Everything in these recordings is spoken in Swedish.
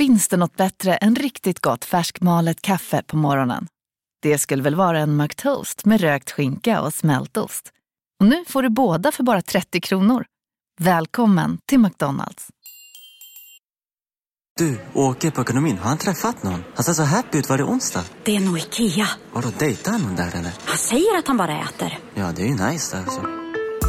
Finns det något bättre än riktigt gott färskmalet kaffe på morgonen? Det skulle väl vara en McToast med rökt skinka och smältost. Och nu får du båda för bara 30 kronor. Välkommen till McDonalds. Du, åker på ekonomin. Har han träffat någon? Han ser så happy ut. Var det onsdag? Det är nog Ikea. Har du dejtat någon där eller? Han säger att han bara äter. Ja, det är ju nice alltså.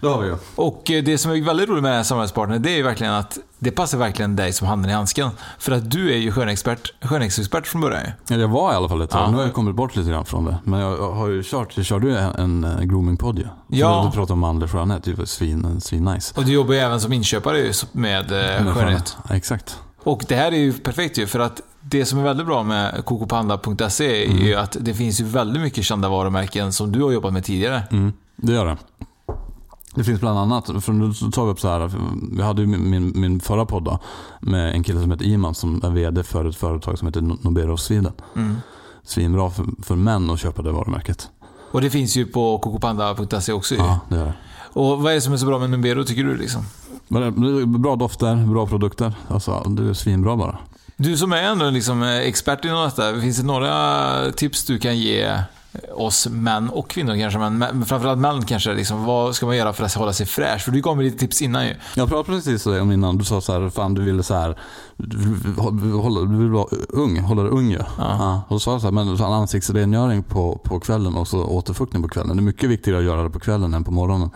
Det har vi ju. Och eh, det som är väldigt roligt med den här samarbetspartnern, det är ju verkligen att det passar verkligen dig som handen i handsken. För att du är ju skönexpert, skönhetsexpert från början. Ja, jag var i alla fall ett tag. Ja. Nu har jag kommit bort lite grann från det. Men jag har ju kört, jag körde ju en, en groomingpodd ju. Ja. Du pratade om manlig skönhet, det var svin, svin nice. Och du jobbar ju även som inköpare ju med eh, skönhet. Ja, exakt. Och det här är ju perfekt ju, för att det som är väldigt bra med kokopanda.se är ju att det finns ju väldigt mycket kända varumärken som du har jobbat med tidigare. Mm, det gör det. Det finns bland annat, för nu tar vi upp så här, vi hade ju min, min, min förra podd då, med en kille som heter Iman som är VD för ett företag som heter Nobero Sweden. Mm. Svinbra för, för män att köpa det varumärket. Och det finns ju på kokopanda.se också. Ja, det gör det. Och vad är det som är så bra med Numbero tycker du liksom? Är Bra dofter, bra produkter. Alltså, det är svinbra bara. Du som är ändå liksom eh, expert inom detta, finns det några tips du kan ge oss män och kvinnor kanske, men men framförallt män kanske. Liksom, vad ska man göra för att hålla sig fräsch? För du gav mig lite tips innan ju. Jag pratade precis om innan, du sa så här, fan du ville så här, du vill, hålla, du vill vara ung, hålla dig ung ju. Ja. Och då sa jag så här, men fan, ansiktsrengöring på, på kvällen och så återfuktning på kvällen. Det är mycket viktigare att göra det på kvällen än på morgonen.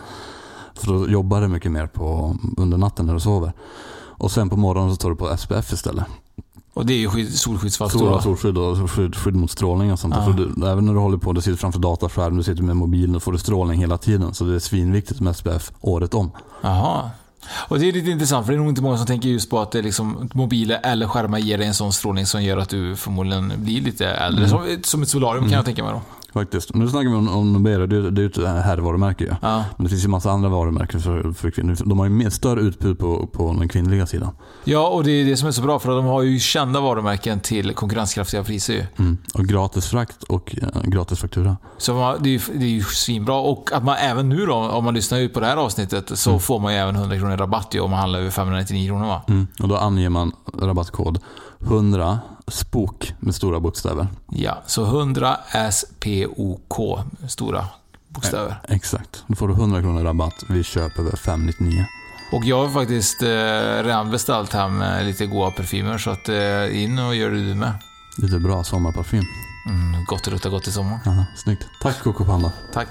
För då jobbar du mycket mer på, under natten när du sover. Och sen på morgonen så tar du på SPF istället. Och det är ju skydd, solskyddsfaktor. Stora solskydd och skydd, skydd mot strålning och sånt. Ja. Du, även när du håller på, du sitter framför dataskärm, du sitter med mobilen, då får du strålning hela tiden. Så det är svinviktigt med SPF året om. Jaha. Och det är lite intressant, för det är nog inte många som tänker just på att det liksom, mobiler eller skärmar ger dig en sån strålning som gör att du förmodligen blir lite äldre. Som, som ett solarium kan jag tänka mig då. Faktiskt. Nu snackar vi om, om Nobero, det, det är ju ett herrvarumärke ju. Ja. Men det finns ju massa andra varumärken för, för kvinnor. De har ju mer, större utbud på, på den kvinnliga sidan. Ja, och det är det som är så bra, för de har ju kända varumärken till konkurrenskraftiga priser ju. Mm. Och gratis frakt och eh, gratis faktura. Så man, det, är, ju- det är ju svinbra. Och att man även nu då, om man lyssnar ut på det här avsnittet, så får man ju även 100 kronor rabatt ju om man handlar över 599 kronor va? Mm. Och då anger man rabattkod 100 SPOK med stora bokstäver. Ja, så 100 SPOK, stora bokstäver. Exakt. Då får du 100 kronor rabatt vid köp över 599. Och jag har faktiskt eh, redan beställt hem eh, lite goda parfymer, så att eh, in och gör det du med. Lite bra sommarparfym. Mm, gott rutta gott i sommar. Aha, snyggt. Tack Coco Panda. Tack.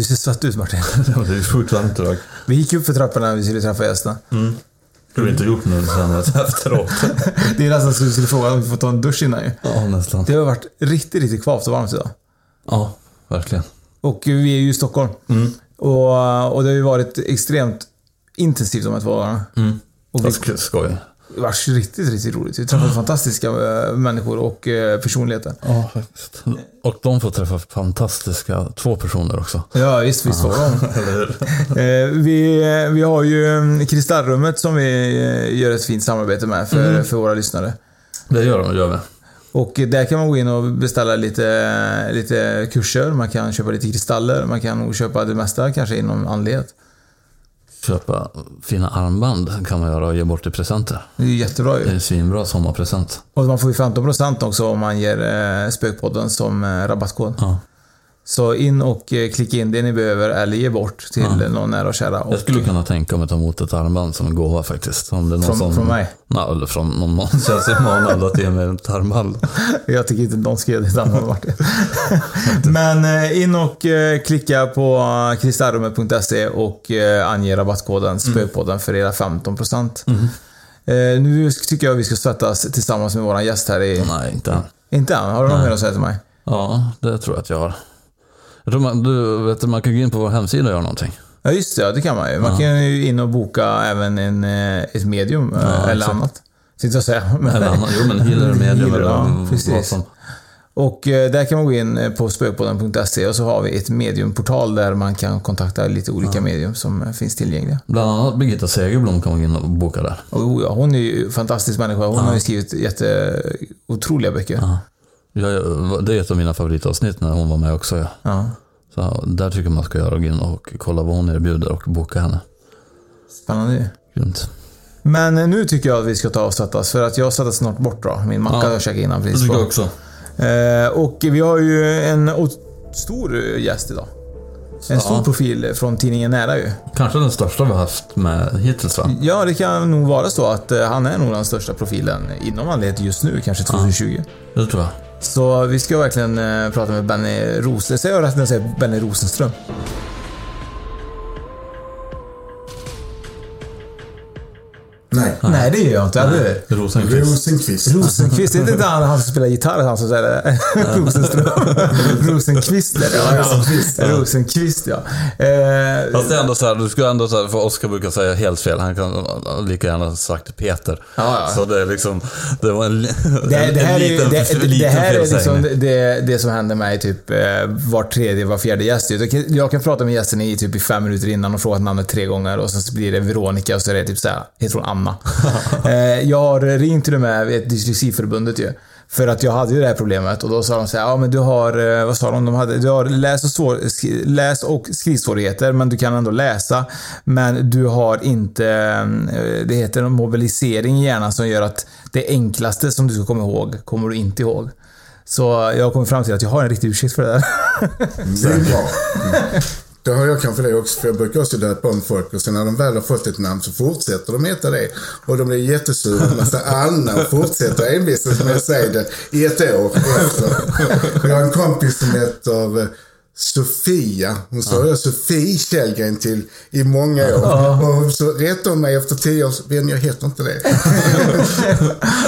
Du ser svett ut Martin. det är varmt idag. Vi gick upp för trapporna när vi skulle träffa gästen. Det har vi inte gjort nu sen efteråt. Det är nästan så du skulle fråga om vi får ta en dusch innan ju. ja, nästan. Det har varit riktigt, riktigt kvavt och varmt idag. Ja, verkligen. Och vi är ju i Stockholm. Och, och det har ju varit extremt intensivt de här två dagarna. Och vi, Jag ska skoja. Det varit riktigt, riktigt roligt. Vi träffade fantastiska eh, människor och eh, personligheter. Ja, faktiskt. Och de får träffa fantastiska två personer också. Ja, visst, visst var de. Eh, vi, vi har ju eh, Kristallrummet som vi gör ett fint samarbete med för, för våra lyssnare. Det gör de, gör vi. Och där kan man gå in och beställa lite, lite kurser, man kan köpa lite kristaller, man kan nog köpa det mesta kanske inom andlighet. Köpa fina armband kan man göra och ge bort i presenter. Det är ju jättebra Det är ju. en svinbra sommarpresent. Och man får ju 15% också om man ger eh, Spökpodden som eh, rabattkod. Ja. Så in och eh, klicka in det ni behöver eller ge bort till Ja. någon nära och kära. Och, Jag skulle kunna tänka mig att ta emot ett armband som en gåva faktiskt. Om det är någon Från- som, från mig? Nej, eller från någon man känner sig manad att ge mig ett armband. Jag tycker inte någon ska göra det annat Martin. Men eh, in och eh, klicka på kristarrumet.se och ange rabattkoden Spökpodden för era 15%. Eh, Nu tycker jag vi ska svettas tillsammans med våran gäst här i... Nej, inte än. Inte än? Har du något mer att säga till mig? Ja, det tror jag att jag har. Jag tror man, du, vet, du, man kan gå in på vår hemsida och göra någonting. Ja just det, ja, det kan man ju. Man Ja. kan ju in och boka även en, eh, ett medium eh, Ja, eller exakt. annat. Sitter jag och säga. Men- Eller annat. Jo, men healer medium eller ja, vad som. Och eh, där kan man gå in på spökpodden.se och så har vi ett mediumportal där man kan kontakta lite olika medium som finns tillgängliga. Bland annat Birgitta Segerblom kan man gå in och boka där. Och oh, ja, hon är ju en fantastisk människa. Hon Ja. har ju skrivit jätte otroliga böcker. Ja. Jag, det är ett av mina favoritavsnitt när hon var med också. Ja. Ja. Så där tycker jag man ska göra, in och kolla vad hon erbjuder och boka henne. Spännande. Grymt. Men eh, nu tycker jag att vi ska ta och sättas för att jag sätter snart bort då. Min macka Ja. jag käkat innan Det precis. tycker på. jag också. Eh, och vi har ju en stor eh, gäst idag. En stor Ja. profil från tidningen Nära ju. Kanske den största vi har haft med hittills va? Ja, det kan nog vara så att eh, han är nog den största profilen inom andlighet just nu, kanske 2020. Det tror jag. Så vi ska verkligen eh, prata med Benny Rosenström. Säger jag rätt när jag säger Benny Rosenström? Nej. Nej, det gör jag inte, hur? Rosenqvist. Rosenqvist. Rosenqvist, är det inte han, han som spelar gitarr, han som säger det? Rosenström. Rosenqvist är det, ja. Rosenqvist, ja. Rosenqvist, ja. Eh, Fast det är ändå så här, du ska ändå så här, för Oskar brukar säga helt fel. Han kan lika gärna ha sagt Peter. Ja, ja. Så det är liksom, det var en, li- det, en, det här är, liten, det, det, liten här är liksom det, det som händer mig typ eh, var tredje, var fjärde gäst. Jag kan, jag kan prata med gästen i typ i fem minuter innan och fråga namnet tre gånger och sen så blir det Veronica och så är det typ såhär, heter hon Anna? eh, jag har ringt till och med ett Dyslexiförbundet ju. För att jag hade ju det här problemet och då sa de så här, ja men du har, eh, vad sa de? de hade, du har läs och, svår, läs och skrivsvårigheter men du kan ändå läsa. Men du har inte, eh, det heter en mobilisering i hjärnan som gör att det enklaste som du ska komma ihåg, kommer du inte ihåg. Så jag har kommit fram till att jag har en riktig ursäkt för det där. Det är bra. Det har jag kanske det också, för jag brukar också döpa om folk och sen när de väl har fått ett namn så fortsätter de heta det. Och de blir jättesura en massa Anna och fortsätter envisas med att säga det i ett år efter. Jag har en kompis som heter eh, Sofia. Hon sa jag Sofie Källgren till i många år. Och så rättade hon mig efter tio år. Men jag heter inte det.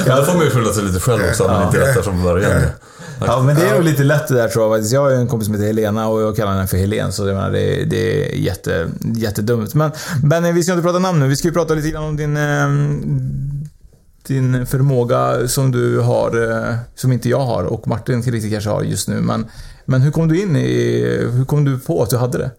Ja, det får man ju skylla sig lite själv också, om man inte rättar från början. Ja, men det är nog lite lätt det där tror jag. Jag har ju en kompis som heter Helena och jag kallar henne för Helen, så jag menar, det, är- det är jätte, jättedumt. Men Benny, vi ska inte prata namn nu. Vi ska ju prata lite grann om din, eh, din förmåga som du har, eh, som inte jag har och Martin riktigt kanske har just nu. Men, men hur kom du in i, hur kom du på att du hade det?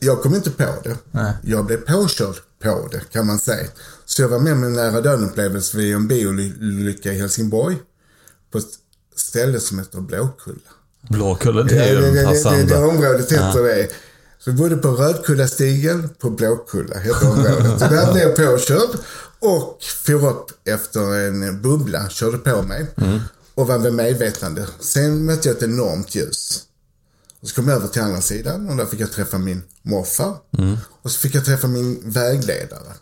Jag kom inte på det. Nej. Jag blev påkörd på det kan man säga. Så jag var med om en nära döden-upplevelse vid en biololycka i Helsingborg. På ställe som heter Blåkulla. Blåkulla, det Det, är det, ju det, det, passande. det området heter det. Så vi bodde på Rödkullastigen på Blåkulla, heter området. Så där blev jag påkörd och for upp efter en bubbla, körde på mig. Och var vid medvetande. Sen mötte jag ett enormt ljus. Och så kom jag över till andra sidan och där fick jag träffa min morfar. Och så fick jag träffa min vägledare.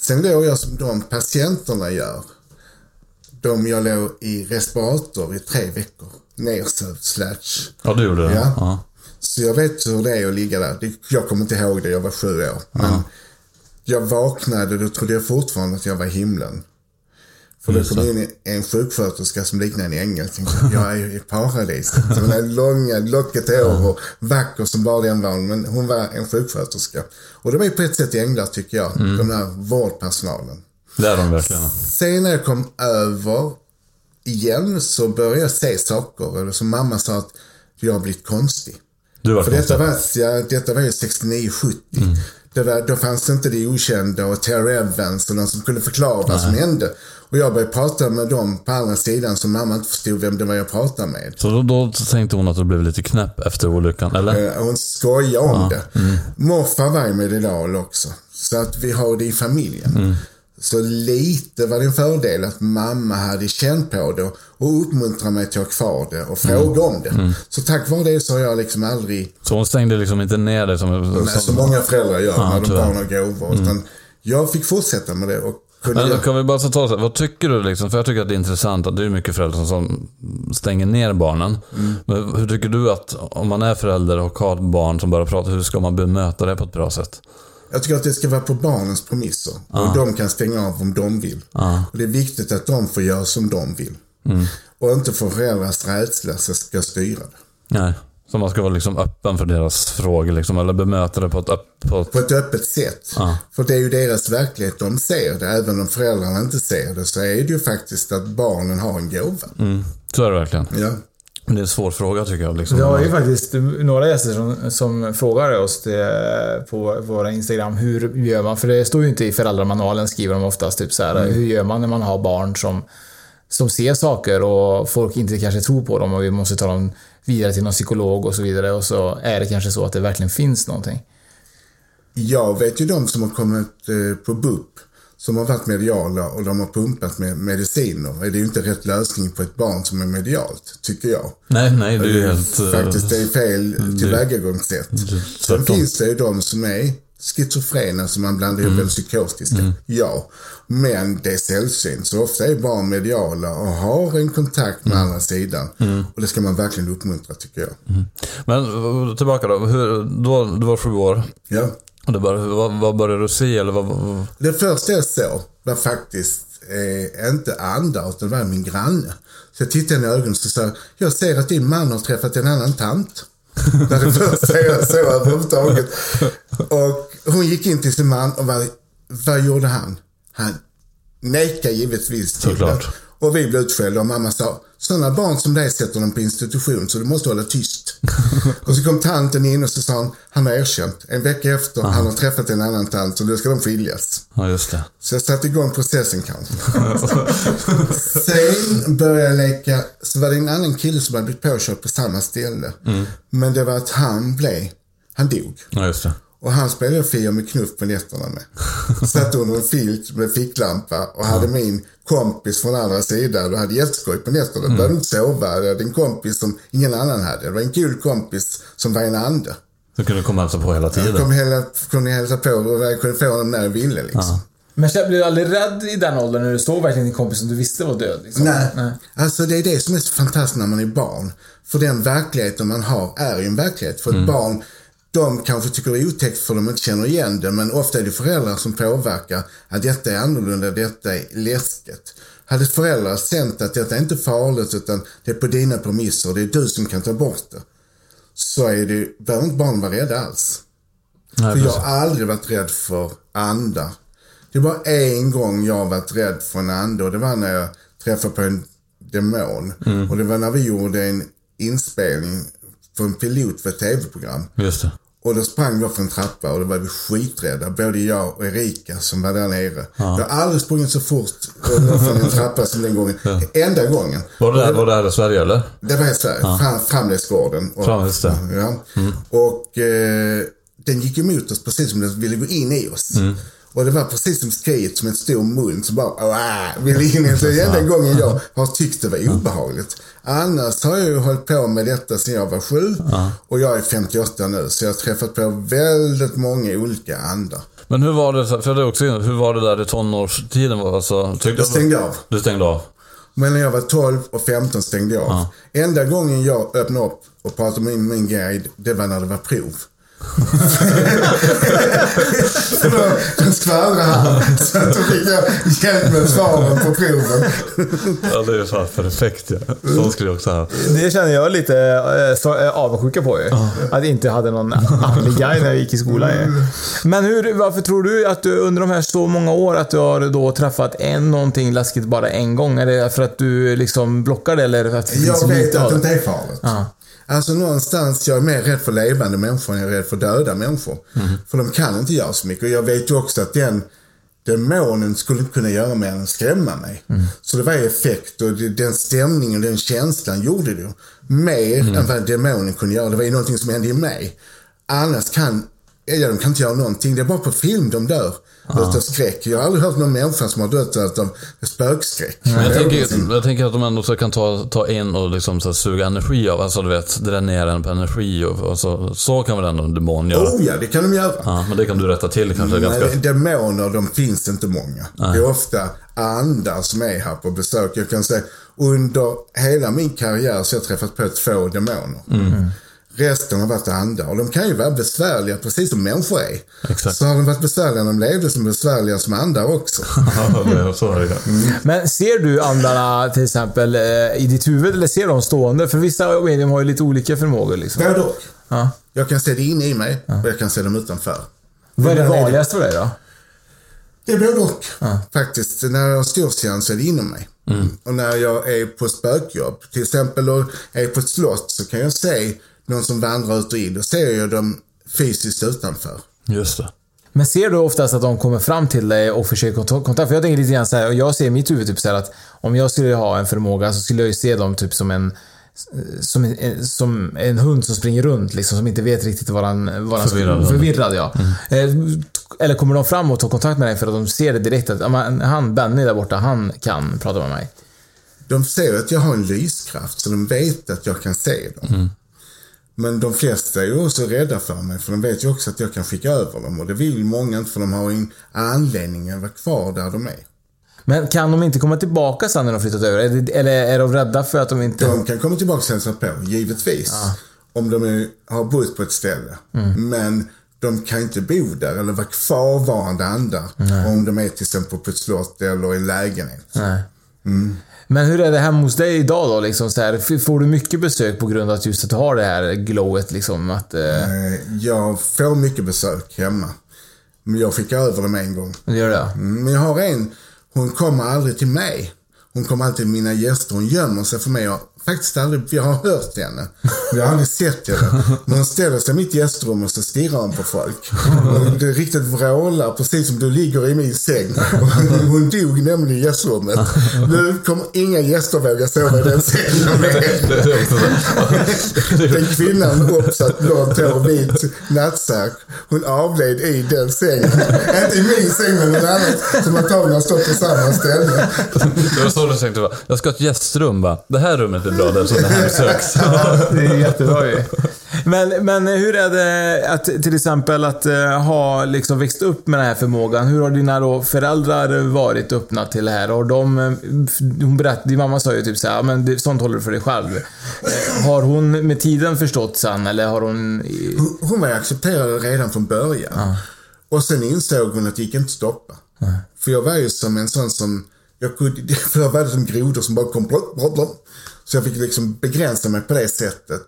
Sen låg jag som de patienterna gör. De jag låg i respirator i tre veckor. Nersövd slash. Ja, du gjorde det? Ja. Ja. Så jag vet hur det är att ligga där. Jag kommer inte ihåg det, jag var sju år. Men jag vaknade och då trodde jag fortfarande att jag var i himlen. För då kom in en sjuksköterska som liknade en ängel. Jag tänkte, Jag är ju i paradiset. Hon hade långa, lockigt hår och vacker som bara den var. Men hon var en sjuksköterska. Och var ju på ett sätt änglar tycker jag. De här vårdpersonalen. Det är de verkligen. Sen när jag kom över igen så började jag se saker. Eller som mamma sa att jag har blivit konstig. Du var För detta var, ja, detta var ju 69-70. Det var, då fanns det inte det okända och Terry Evans och någon som kunde förklara vad som hände. Och jag började prata med dem på andra sidan som mamma inte förstod vem det var jag pratade med. Så då, då tänkte hon att du blev lite knäpp efter olyckan, eller? Eh, Hon skojade om det. Morfar var ju med också. Så att vi har det i familjen. Så lite var det en fördel att mamma hade känt på det och uppmuntrat mig till att ha kvar det och fråga om det. Mm. Så tack vare det så har jag liksom aldrig, Så hon stängde liksom inte ner dig som... med så många föräldrar gör Ja, när de barn har gåvor. Utan jag fick fortsätta med det och kunde Men kan vi bara ta så här, vad tycker du liksom? För jag tycker att det är intressant att det är mycket föräldrar som stänger ner barnen. Mm. Men hur tycker du att om man är förälder och har ett barn som börjar prata, hur ska man bemöta det på ett bra sätt? Jag tycker att det ska vara på barnens premisser. Och de kan stänga av om de vill. Och det är viktigt att de får göra som de vill. Mm. Och inte för föräldrars rädsla som ska styra det. Nej. Så man ska vara liksom öppen för deras frågor liksom, eller bemöta det på ett öppet... På ett öppet sätt. Ja. För det är ju deras verklighet de ser det. Även om föräldrarna inte ser det så är det ju faktiskt att barnen har en gåva. Mm. Så är det verkligen. Ja. Det är en svår fråga tycker jag. Liksom. Vi har ju faktiskt några gäster som, som frågar oss det på våra Instagram. Hur gör man? För det står ju inte i föräldramanualen skriver de oftast. Typ så här, Mm. Hur gör man när man har barn som, som ser saker och folk inte kanske tror på dem och vi måste ta dem vidare till någon psykolog och så vidare. Och så är det kanske så att det verkligen finns någonting. Jag vet ju de som har kommit eh, på BUP som har varit mediala och de har pumpat med mediciner. Det är ju inte rätt lösning på ett barn som är medialt, tycker jag. Nej, nej, det är ju helt... eh, Faktiskt, det är fel tillvägagångssätt. Sen finns det ju de som är schizofrena som man blandar ihop Mm. med psykotiska. Ja, men det är sällsynt. Så ofta är barn mediala och har en kontakt med andra sidan. Mm. Och det ska man verkligen uppmuntra tycker jag. Men eh, tillbaka då. Hur, då du var sju år. Ja. Och det började, vad, vad började du se eller vad... vad Det första jag såg var faktiskt eh, inte andar utan det var min granne. Så jag tittade i ögonen och sa jag, ser att din man har träffat en annan tant. Det var det första jag såg överhuvudtaget. Och hon gick in till sin man och vad, vad gjorde han? Han nekade givetvis till det. Och vi blev utskällda och mamma sa, sådana barn som dig sätter de på institution så du måste hålla tyst. och så kom tanten in och så sa han, han har erkänt. En vecka efter, han har träffat en annan tant så nu ska de skiljas. Ja, just det. Så jag satte igång processen kanske. Sen började jag leka, så var det en annan kille som hade blivit påkörd på samma ställe. Mm. Men det var att han blev, han dog. Ja, just det. Och han spelade Fia med knuff på nätterna med. Satt under en filt med ficklampa och hade min kompis från andra sidan och hade jätteskoj på nätterna. Mm. Behövde inte sova. Jag hade en kompis som ingen annan hade. Det var en kul kompis som var en ande. Du kunde komma och hälsa på hela Jag tiden. kom hela, kunde hälsa på och jag kunde få honom när jag ville liksom. Men blev du aldrig rädd i den åldern när du såg verkligen din kompis som du visste var död? Liksom? Nej. Alltså det är det som är så fantastiskt när man är barn. För den verkligheten man har är ju en verklighet. För ett barn, de kanske tycker det är otäckt för de inte känner igen det. Men ofta är det föräldrar som påverkar att detta är annorlunda, detta är läskigt. Hade föräldrar känt att detta är inte farligt utan det är på dina premisser och det är du som kan ta bort det. Så är det, behöver inte barnen vara rädda alls. Nej, För jag har aldrig varit rädd för andar. Det bara en gång jag har varit rädd för en ande och det var när jag träffade på en demon. Mm. Och det var när vi gjorde en inspelning för en pilot för ett tv-program. Just det. Och då sprang vi för en trappa och då var vi skiträdda. Både jag och Erika som var där nere. Jag har aldrig sprungit så fort för en trappa som den gången. Enda gången. Var det, var det här i Sverige eller? Det var i Sverige. Ja. Fram, Framledsgården. Och, Fram, just det. Ja. Och eh, den gick emot oss precis som den ville gå in i oss. Mm. Och det var precis som skriet som en stor mun som bara Åh, ville in i. Det är enda gången jag har tyckt det var obehagligt. Annars har jag ju hållit på med detta sedan jag var sju. Och jag är 58 nu. Så jag har träffat på väldigt många olika andar. Men hur var det, för det också, hur var det där i tonårstiden? Alltså, Jag stängde av. Du stängde av? Men när jag var 12 och 15 stängde jag av. Enda gången jag öppnade upp och pratade med min guide, det var när det var prov. Då, då skvallrade han. Så att då fick jag hjälp med svaren på proven. Ja, det är fan perfekt ja. Så skulle jag också ha. Det känner jag lite äh, så, äh, avundsjuka på ju. Att inte hade någon andlig guide när jag gick i skolan ju. Men hur, varför tror du att du under de här så många år att du har då träffat en någonting läskigt bara en gång? Är det för att du liksom blockar det eller för att det Jag vet att det inte är farligt. Ja. Alltså någonstans, jag är mer rädd för levande människor än jag är rädd för döda människor. För de kan inte göra så mycket. Och jag vet ju också att den demonen skulle inte kunna göra mer än att skrämma mig. Så det var effekt och den stämningen, den känslan gjorde det. Mer än vad demonen kunde göra. Det var ju någonting som hände i mig. Annars kan ja, de kan inte göra någonting. Det är bara på film de dör. Utav skräck. Jag har aldrig hört någon människa som har dött av spökskräck. Men jag, tänker, jag tänker att de ändå så kan ta, ta in och liksom så suga energi av, alltså du vet, dränera en på energi och, och så, så kan väl ändå en demon göra? Oh ja, det kan de göra. Ja, men det kan du rätta till kanske ganska... Nej, demoner, de finns inte många. Nej. Det är ofta andar som är här på besök. Jag kan säga, under hela min karriär så har jag träffat på två demoner. Mm. Resten har varit andar. Och de kan ju vara besvärliga, precis som människor är. Exakt. Så har de varit besvärliga när de levde, som besvärliga som andar också. Ja, så är det. Men ser du andarna till exempel eh, i ditt huvud eller ser de stående? För vissa medium har ju lite olika förmågor liksom. Både och. Ja. Jag kan se det inne i mig och jag kan se dem utanför. Vad är det vanligaste för dig då? Det är både och. Faktiskt, när jag har storseans så är det inom mig. Och när jag är på spökjobb, till exempel och är på ett slott, så kan jag se någon som vandrar ut och in. Då ser jag dem fysiskt utanför. Just det. Men ser du oftast att de kommer fram till dig och försöker ta kontakt? För jag tänker lite grann så här, och jag ser i mitt huvud typ så här att om jag skulle ha en förmåga så skulle jag ju se dem typ som en som en, som en hund som springer runt liksom, som inte vet riktigt vad han... Vad han Förvirrad. förvirrad ja. Eh, Eller kommer de fram och tar kontakt med dig för att de ser det direkt att han, Benny där borta, han kan prata med mig. De ser att jag har en lyskraft, så de vet att jag kan se dem. Men de flesta är ju också rädda för mig, för de vet ju också att jag kan skicka över dem. Och det vill många inte, för de har ju en anledning att vara kvar där de är. Men kan de inte komma tillbaka sen när de flyttat över? Eller är de rädda för att de inte... De kan komma tillbaka och hälsa på, givetvis. Om de är, har bott på ett ställe. Men de kan inte bo där eller vara kvarvarande andar. Om de är till exempel på ett slott eller i en lägenhet. Nej. Men hur är det hemma hos dig idag då? Liksom så här, får du mycket besök på grund av att just att du har det här glowet liksom? Att, eh, Eh, Jag får mycket besök hemma. Men jag skickar över dem en gång. det gör det? Mm, Men jag har en, hon kommer aldrig till mig. Hon kommer alltid till mina gäster. Hon gömmer sig för mig faktiskt aldrig, jag har hört henne. Men jag har aldrig sett henne. Men hon ställer sig i mitt gästrum och så stirrar hon på folk. Och det riktigt vrålar, precis som du ligger i min säng. Och Hon dog nämligen i gästrummet. Nu kommer inga gäster våga sova i den sängen. Den kvinnan uppsatt blont hår och vit nattsärk. Hon avled i den sängen. Inte i min säng men någon annan som antagligen har stått på samma ställe. Det var så du tänkte va? Jag ska ha ett gästrum va? Det här rummet är där som det här söks. Ja, det är jättebra ju. Men, men hur är det att till exempel att eh, ha liksom växt upp med den här förmågan? Hur har dina då föräldrar varit öppna till det här? Har de, eh, hon berättade, din mamma sa ju typ så här, "Ja, men det, sånt håller du för dig själv. Eh, Har hon med tiden förstått sen eller har hon... Hon- Hon var accepterad redan från början. Och sen insåg hon att det gick inte att stoppa. För jag var ju som en sån som, jag kunde, för jag var det som grodor som bara kom blop, blop, blop. Så jag fick liksom begränsa mig på det sättet.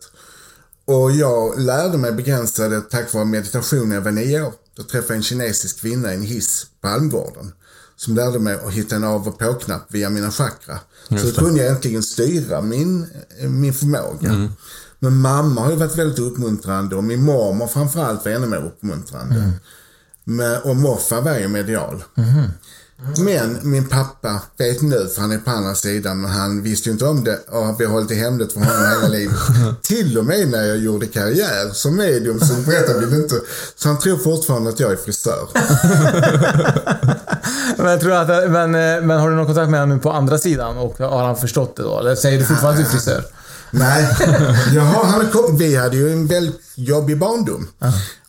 Och jag lärde mig begränsa det tack vare meditation när jag var nio år. Då träffade jag en kinesisk kvinna i en hiss på Almgården. Som lärde mig att hitta en av och på-knapp via mina chakra. Så då kunde jag äntligen styra min, min förmåga. Men mamma har ju varit väldigt uppmuntrande och min mormor framförallt var ännu mer uppmuntrande. Men, och morfar var ju medial. Men min pappa vet nu, för han är på andra sidan, men han visste ju inte om det och har behållit det hemligt från honom hela livet. Till och med när jag gjorde karriär som medium så berättade vi det inte. Så han tror fortfarande att jag är frisör. Men, tror att, men, eh, men har du någon kontakt med honom nu på andra sidan och har han förstått det då? Eller säger du fortfarande att du är frisör? Nej, Jaha, han kom- vi hade ju en väldigt jobbig barndom.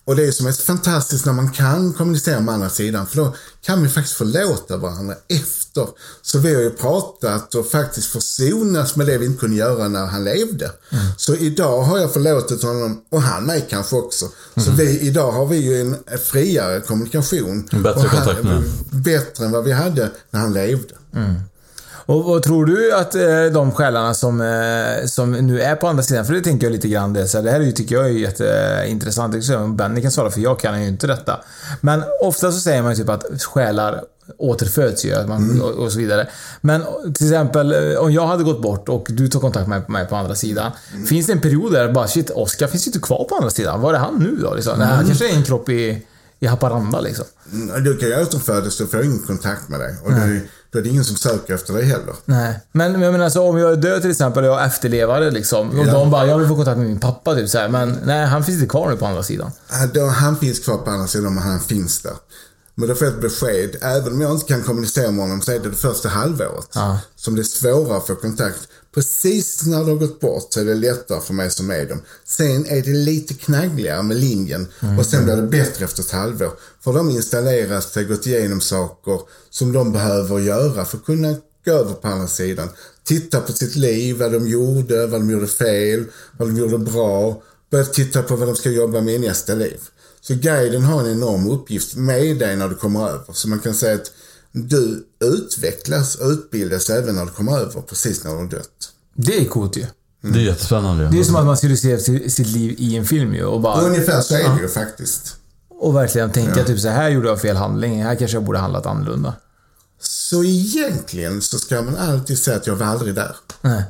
Och det är som är så fantastiskt när man kan kommunicera med andra sidan. För då kan vi faktiskt förlåta varandra efter. Så vi har ju pratat och faktiskt försonats med det vi inte kunde göra när han levde. Så idag har jag förlåtit honom och han mig kanske också. Så vi, idag har vi ju en friare kommunikation. En bättre han- kontakt nu. Bättre än vad vi hade när han levde. Och vad tror du att eh, de själarna som, eh, som nu är på andra sidan, för det tänker jag lite grann det, så här, det här tycker jag är jätteintressant. Benny kan svara för jag kan ju inte detta. Men ofta så säger man ju typ att själar återföds ju att man, och, och så vidare. Men till exempel eh, om jag hade gått bort och du tar kontakt med mig på andra sidan. Finns det en period där bara shit, Oskar finns ju inte kvar på andra sidan. Var är han nu då? Liksom? Nej, han kanske är en kropp i, i Haparanda liksom. Mm, Du kan ju återfödas, du får ingen kontakt med dig. Och det, då är det ingen som söker efter dig heller. Nej. Men, men alltså, om jag är död till exempel och jag har efterlevare liksom. Och Ja. de bara, jag vill få kontakt med min pappa typ så här. Men nej, han finns inte kvar nu på andra sidan. Då, han finns kvar på andra sidan, men han finns där. Men då får jag ett besked. Även om jag inte kan kommunicera med honom så är det det första halvåret Ja. som det är svårare att få kontakt. Precis när det har gått bort så är det lättare för mig som medium. Sen är det lite knaggligare med linjen och sen blir det bättre efter ett halvår. För de installerat sig, gått igenom saker som de behöver göra för att kunna gå över på andra sidan. Titta på sitt liv, vad de gjorde, vad de gjorde fel, vad de gjorde bra. Börja titta på vad de ska jobba med i nästa liv. Så guiden har en enorm uppgift med dig när du kommer över. Så man kan säga att du utvecklas och utbildas även när du kommer över, precis när du har dött. Det är coolt ju. Det är jättespännande. Det är som att man skulle se si- sitt liv i en film ju och bara... Ungefär så är det ju faktiskt. Och verkligen tänka Ja. typ så här gjorde jag fel handling. Här kanske jag borde handlat annorlunda. Så egentligen så ska man alltid säga att jag var aldrig där. Nej.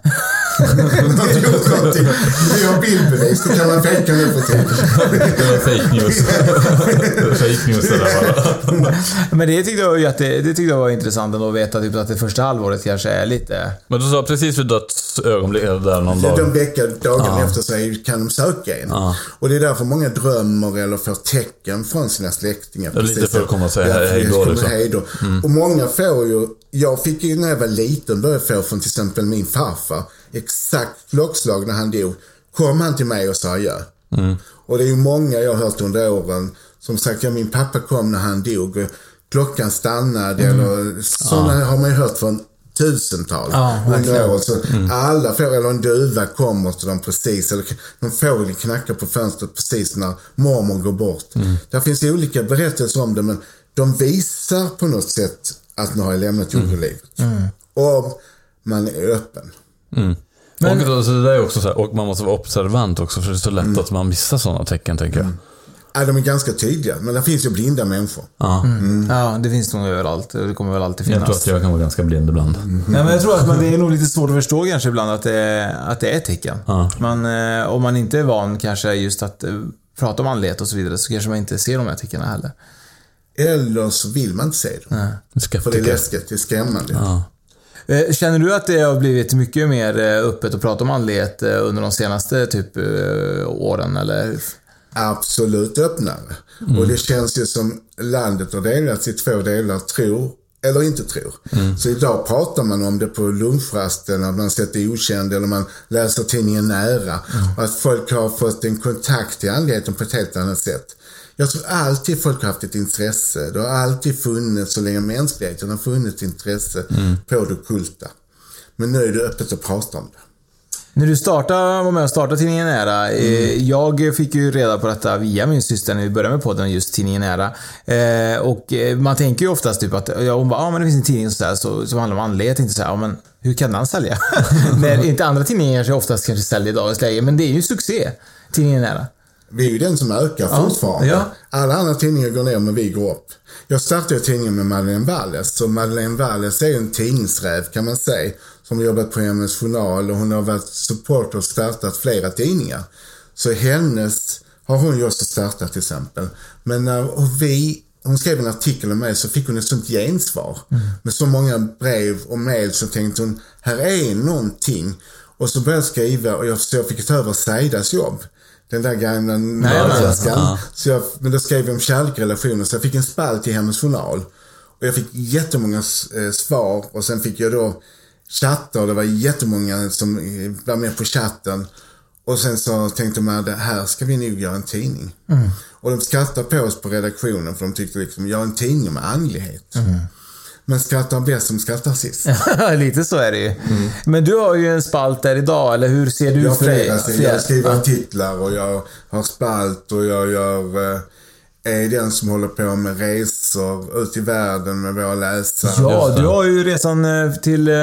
Har inte gjort någonting. Vi har bildbevis, det kan man fejka nu för tiden. Det var fake news. Fake news det där bara. Men det tyckte jag, att det, det tyckte jag var intressant ändå att veta typ att det första halvåret kanske är lite... Men du sa precis vid dödsögonblicket där någon Så dag. de vecka, dagarna Ja. efter sig kan de söka en. Ja. Och det är därför många drömmer eller får tecken från sina släktingar. Ja, lite Precis för att komma och säga Ja, hej- då, liksom. hej då. Mm. Och många får ju, jag fick ju när jag var liten, började få från till exempel min farfar, exakt klockslag när han dog, kom han till mig och sa adjö. Mm. Och det är ju många jag har hört under åren som sagt, ja min pappa kom när han dog, klockan stannade Mm. eller sådana har man ju hört från tusental Ja, under åren. Så Mm. alla får, eller en duva kommer till dem precis, eller någon fågel knackar på fönstret precis när mormor går bort. Mm. Där finns olika berättelser om det, men de visar på något sätt att nu har jag lämnat jordelivet. Mm. Om man är öppen. Mm. och, då, så det där är också så här, och man måste vara observant också, för det är så lätt Mm. att man missar sådana tecken, tänker jag. Ja, de är ganska tydliga, men det finns ju blinda människor. Ja. Mm. Ja, det finns nog överallt. Det kommer väl alltid finnas. Jag tror att jag kan vara ganska blind ibland. Nej, men jag tror att man, det är nog lite svårt att förstå kanske ibland att det, är- att det är tecken. Ja. Man, eh, om man inte är van kanske just att eh, prata om andlighet och så vidare så kanske man inte ser de här tecknen heller. Eller så vill man inte se dem. Nej. För det är läskigt, det är skrämmande. Ja. Eh, Känner du att det har blivit mycket mer eh, öppet att prata om andlighet eh, under de senaste typ åren eller? absolut öppnare. Mm. Och det känns ju som landet har delats i två delar, tror eller inte tror. Mm. Så idag pratar man om det på lunchrasten, att man sätter okänd eller man läser tidningen Nära. Mm. Och att folk har fått en kontakt till andligheten på ett helt annat sätt. Jag tror alltid folk har haft ett intresse. Det har alltid funnits, så länge mänskligheten har funnits intresse Mm. på det ockulta. Men nu är det öppet att prata om det. När du startade, var med och startade tidningen Nära. eh, Jag fick ju reda på detta via min syster när vi började med podden, just tidningen Nära. Eh, och eh, man tänker ju oftast typ att, ja, hon bara, ja men det finns en tidning så här, så, som handlar om andlighet. Jag tänkte så här, ja men hur kan den sälja? När inte andra tidningar kanske oftast kanske säljer i dagens läge, men det är ju succé. Tidningen Nära. Vi är ju den som ökar Ja, fortfarande. ja. Alla andra tidningar går ner men vi går upp. Jag startade tidningen med Madeleine Walles. Så Madeleine Walles är en tidningsräv kan man säga. Som jobbat på Hemmets Journal och hon har varit supporter och startat flera tidningar. Så hennes har hon ju också startat till exempel. Men när vi, hon skrev en artikel om mig så fick hon ett sånt gensvar. Med så många brev och mejl så tänkte hon, här är någonting. Och så började jag skriva och jag, så jag fick ta över Saidas jobb. Den där gamla norrländskan. ja. Så jag, men då skrev jag om kärlekrelationer så jag fick en spalt i Hemmets Journal. Och jag fick jättemånga eh, svar och sen fick jag då chatta och det var jättemånga som eh, var med på chatten. Och sen så tänkte man, det här ska vi nog göra en tidning. Mm. Och de skrattade på oss på redaktionen för de tyckte liksom, gör en tidning med andlighet. Mm. Men skrattar bäst som skrattar sist. Lite så är det ju. Men du har ju en spalt där idag, eller hur ser du Jag för dig? sidor. Jag skriver Ja. artiklar och jag har spalt och jag gör, eh, är den som håller på med resor ut i världen med våra läsare. Ja, du har ju resan eh, till eh,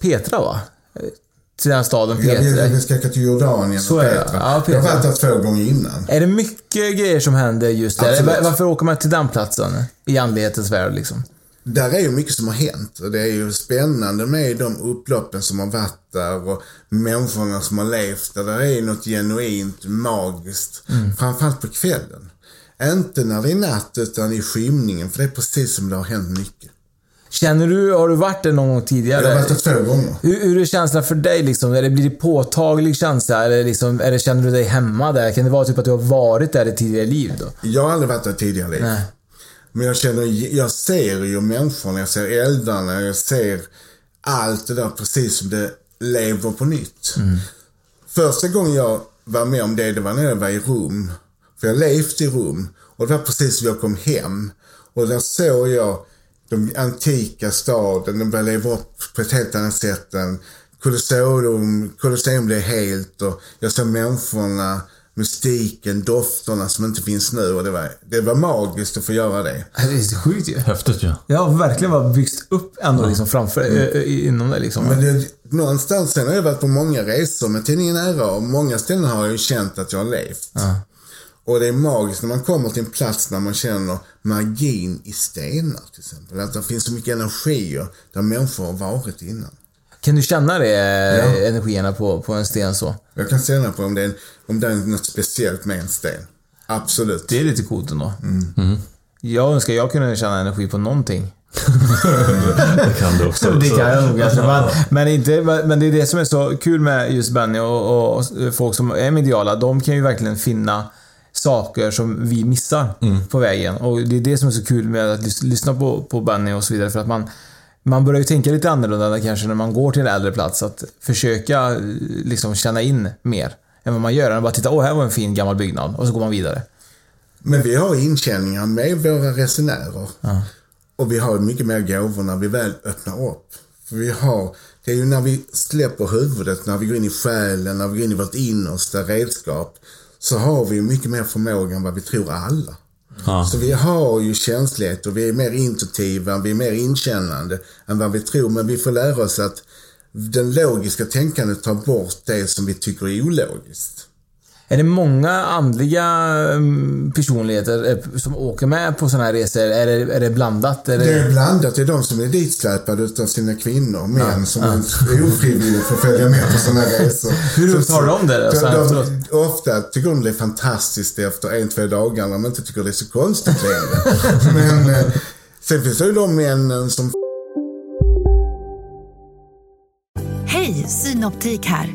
Petra va? Till den staden Ja, Petra. vi, vi ska till Jordanien Så och. Petra. Ja, Jag har Petra. varit där två gånger innan. Är det mycket grejer som händer just där? Absolut. Var- Varför åker man till den platsen? I andlighetens värld liksom. Där är ju mycket som har hänt och det är ju spännande med de upploppen som har varit där och människorna som har levt där. Där är något genuint magiskt. Mm. Framförallt på kvällen. Inte när det är natt utan i skymningen för det är precis som det har hänt mycket. Känner du, har du varit där någon gång tidigare? Jag har varit där två gånger. Hur, hur är känslan för dig liksom? Är det, blir det påtaglig känsla? Eller, liksom, eller känner du dig hemma där? Kan det vara typ att du har varit där i tidigare liv då? Jag har aldrig varit där tidigare liv. Nej. Men jag känner, jag ser ju människorna, jag ser eldarna, jag ser allt det där precis som det lever på nytt. Första gången jag var med om det, det var när jag var i Rom. För jag levt i Rom. Och det var precis som jag kom hem. Och där såg jag den antika staden, den började leva upp på ett helt annat sätt än Colosseum, Colosseum blev helt och jag såg människorna, mystiken, dofterna som inte finns nu och det var, det var magiskt att få göra det. Det är sjukt ju. Häftigt ju. Ja, verkligen vad byggts upp ändå liksom framför, mm. inom det liksom. Men det, någonstans, sen har jag varit på många resor med tidningen Ära och många ställen har jag ju känt att jag har levt. Ja. Och det är magiskt när man kommer till en plats när man känner magin i stenar till exempel. Att det finns så mycket energier där människor har varit innan. Kan du känna det, Ja. energierna på, på en sten så? Jag kan känna på om det, är, om det är något speciellt med en sten. Absolut. Det är lite coolt ändå. Mm. Jag önskar jag kunde känna energi på någonting. Det kan du också. Det kan jag nog alltså. men, men, inte, men det är det som är så kul med just Benny och, och folk som är mediala. De kan ju verkligen finna saker som vi missar på vägen. Och det är det som är så kul med att lys- lyssna på, på Benny och så vidare. För att man, man börjar ju tänka lite annorlunda kanske när man går till en äldre plats. Att försöka eh, liksom känna in mer än vad man gör. Än bara titta, åh här var en fin gammal byggnad. Och så går man vidare. Men vi har inkänningar med våra resenärer. Och vi har mycket mer gåvor när vi väl öppnar upp. För vi har, det är ju när vi släpper huvudet, när vi går in i själen, när vi går in i vårt innersta redskap. Så har vi mycket mer förmåga än vad vi tror alla. Ja. Så vi har ju känslighet och vi är mer intuitiva, vi är mer inkännande än vad vi tror. Men vi får lära oss att den logiska tänkandet tar bort det som vi tycker är ologiskt. Är det många andliga mm, personligheter eh, som åker med på sådana här resor? Är det, är det blandat? Är det... Det är blandat. Det är de som är ditsläpade utav sina kvinnor, män som är ofrivilligt får följa med på sådana här resor. Hur upptar de det då, De, efteråt? de, ofta tycker de det är fantastiskt efter en, två dagar när de inte tycker det är så konstigt längre. Men eh, sen finns det ju de männen som Hej, Synoptik här.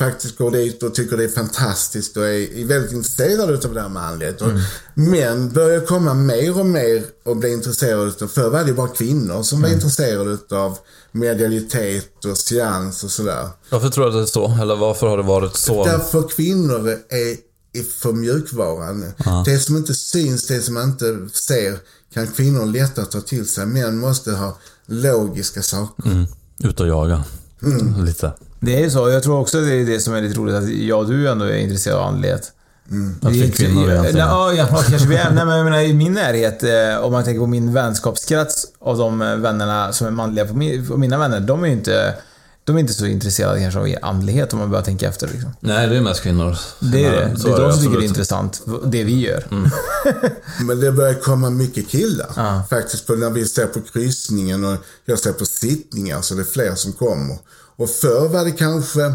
Faktiskt går dit och tycker det är fantastiskt och är väldigt intresserade av det här med andlighet. Mm. Män börjar komma mer och mer och bli intresserade utav, förr var det bara kvinnor som var Mm. intresserade utav medialitet och seans och sådär. Varför tror du att det är så? Eller varför har det varit så? Därför kvinnor är, är för mjukvaran. Ja. Det som inte syns, det som man inte ser, kan kvinnor lättare ta till sig. Män måste ha logiska saker. Mm. Ut och jaga. Mm. Lite. Det är ju så. Jag tror också det är det som är lite roligt att jag och du ändå är intresserad av andlighet. Att vi är kvinnor egentligen. Ja, ja, kanske vi är. Nej, men jag menar i min närhet, eh, om man tänker på min vänskapskrets av de eh, vännerna som är manliga på, min, på mina vänner, de är ju inte de är inte så intresserade kanske av andlighet om man börjar tänka efter. Liksom. Nej, det är mest kvinnor. Det är det. Det är de som tycker det är intressant, det vi gör. Men det börjar komma mycket killar. Faktiskt på när vi ser på kryssningen och jag ser på sittningar så det är fler som kommer. Och förr var det kanske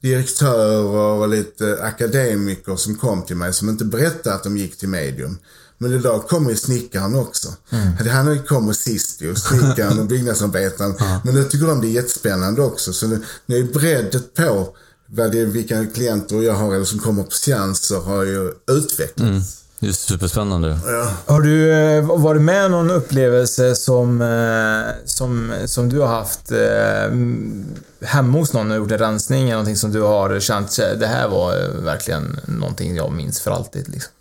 direktörer och lite akademiker som kom till mig som inte berättade att de gick till medium. Men idag kommer ju snickaren också. Mm. Han kommit sist ju, snickaren och byggnadsarbetaren. Men nu tycker de det är jättespännande också. Så nu, nu är breddet på vad det vilka klienter jag har eller som kommer på seanser har ju utvecklats. Det är superspännande. Har du eh, varit med om någon upplevelse som, eh, som, som du har haft eh, hemma hos någon och gjort en rensning? eller Någonting som du har känt, det här var verkligen någonting jag minns för alltid. Liksom.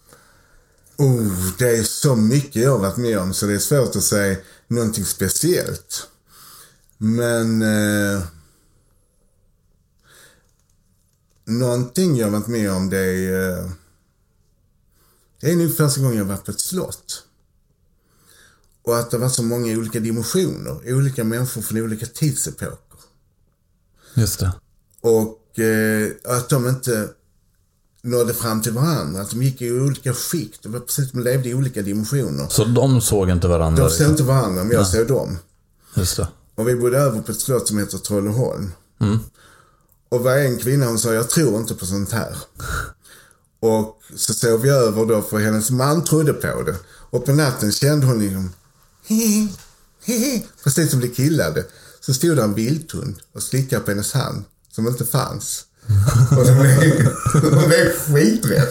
Oh, det är så mycket jag har varit med om så det är svårt att säga någonting speciellt. Men... Eh, någonting jag har varit med om det är... Eh, det är nog första gången jag varit på ett slott. Och att det var så många olika dimensioner. Olika människor från olika tidsepoker. Just det. Och eh, att de inte nådde fram till varandra. Att de gick i olika skikt. Det var precis som de levde i olika dimensioner. Så de såg inte varandra? De såg inte varandra, men jag Nej. såg dem. Just det. Och vi bodde över på ett slott som heter Trolleholm. Mm. Och var en kvinna hon sa, jag tror inte på sånt här. Och så sov vi över då för hennes man trodde på det. Och på natten kände hon liksom, hihi, hihi, precis som det killade. Så stod där en vildhund och slickade på hennes hand, som inte fanns. Och hon blev, hon blev skiträdd.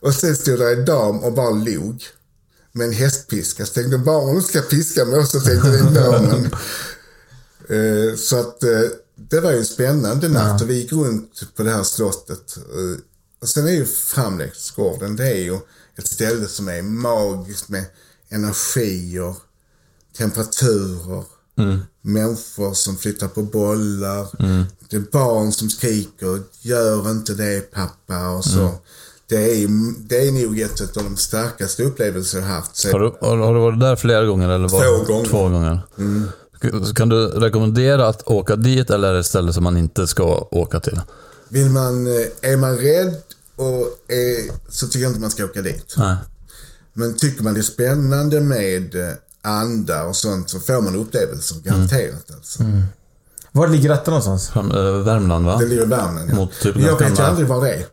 Och sen stod där en dam och bara log. Med en hästpiska. Så tänkte bara hon ska piska mig också, tänkte den damen. Eh, Så att eh, det var ju en spännande natt och vi gick runt på det här slottet. Och sen är ju Framläggsgården, det är ju ett ställe som är magiskt med energier, temperaturer, Mm. människor som flyttar på bollar. Mm. Det är barn som skriker, gör inte det pappa och så. Mm. Det, är, det är nog ett av de starkaste upplevelser jag har haft. Så- Har du, har, har du varit där flera gånger? Eller var, Två gånger. Två gånger. Mm. Kan du rekommendera att åka dit eller är det ett ställe som man inte ska åka till? Vill man, eh, är man rädd och är, så tycker jag inte man ska åka dit. Nej. Men tycker man det är spännande med eh, andar och sånt så får man upplevelser, garanterat alltså. Var ligger detta någonstans? Fram, äh, Värmland va? Det ligger i Värmland, ja. Mot typ jag vet ju aldrig var det är.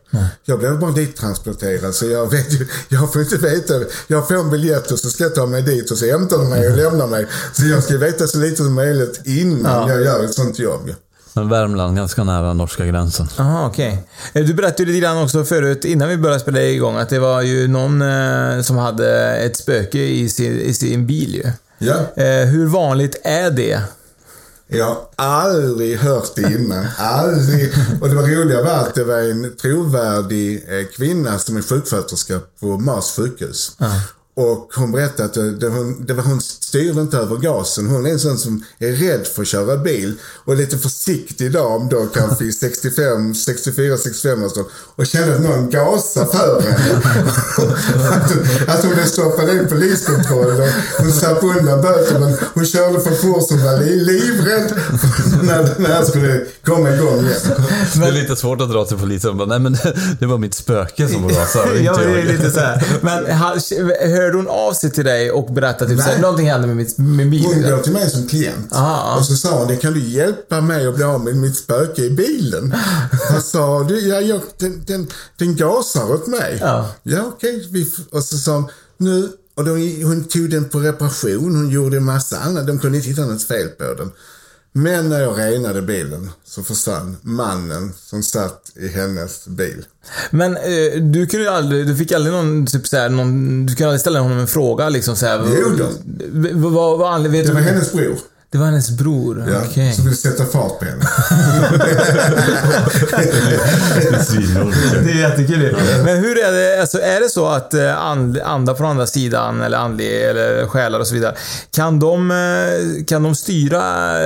Jag blev bara dit transporterad så jag vet ju, jag får inte veta. Jag får en biljett och så ska jag ta mig dit och så hämtar de mig och lämnar mig. Så jag ska veta så lite som möjligt innan Ja. jag gör ett sånt jobb. Men Värmland, ganska nära norska gränsen. Jaha, okej. Eh, Du berättade lite grann också förut, innan vi började spela igång, att det var ju någon eh, som hade ett spöke i sin, i sin bil ju. Ja. Eh, hur vanligt är det? Jag har aldrig hört det innan. Aldrig. Och det var roliga var att det var en trovärdig eh, kvinna som är sjuksköterska på Mars sjukhus. Och hon berättade att det, hon, det var hon styrde inte över gasen. Hon är en sån som är rädd för att köra bil. Och lite försiktig dam då kanske i 65, 64, 65 och så. Och kände att någon gasar för henne. att, hon, att hon blev stoppad i en poliskontroll. Och hon slapp undan böter men hon körde för fort som var li, livrädd när, när han skulle komma igång igen. Det är lite svårt att dra till polisen och bara, nej men det, var mitt spöke som rasade. ja, det är jag." lite så här. Men ha- hörde hon av sig till dig och berättade typ så här, Nej. någonting hände med, mitt, med Hon går bilen? till mig som klient. Aha. Och så sa hon, det kan du hjälpa mig att bli av med mitt spöke i bilen? Jag sa, du, ja, jag, den, den, den gasar åt mig. Ja. Ja, okej. f- Och så sa hon, nu, och då, hon tog den på reparation, hon gjorde en massa annat. De kunde inte hitta något fel på den. Men när jag renade bilen så försvann mannen som satt i hennes bil. Men eh, du kunde ju aldrig, du fick aldrig någon, typ så här, någon, du kunde aldrig ställa honom en fråga liksom så här. Jo då. Vad vad var anledningen? Det vet var du- hennes bror. Det var hennes bror? Ja, Okej. Som ville sätta fart på henne. Det är jättekul. Men hur är det, alltså är det så att eh, and, andar från andra sidan, eller andlig, eller själar och så vidare, kan de, eh, kan de styra,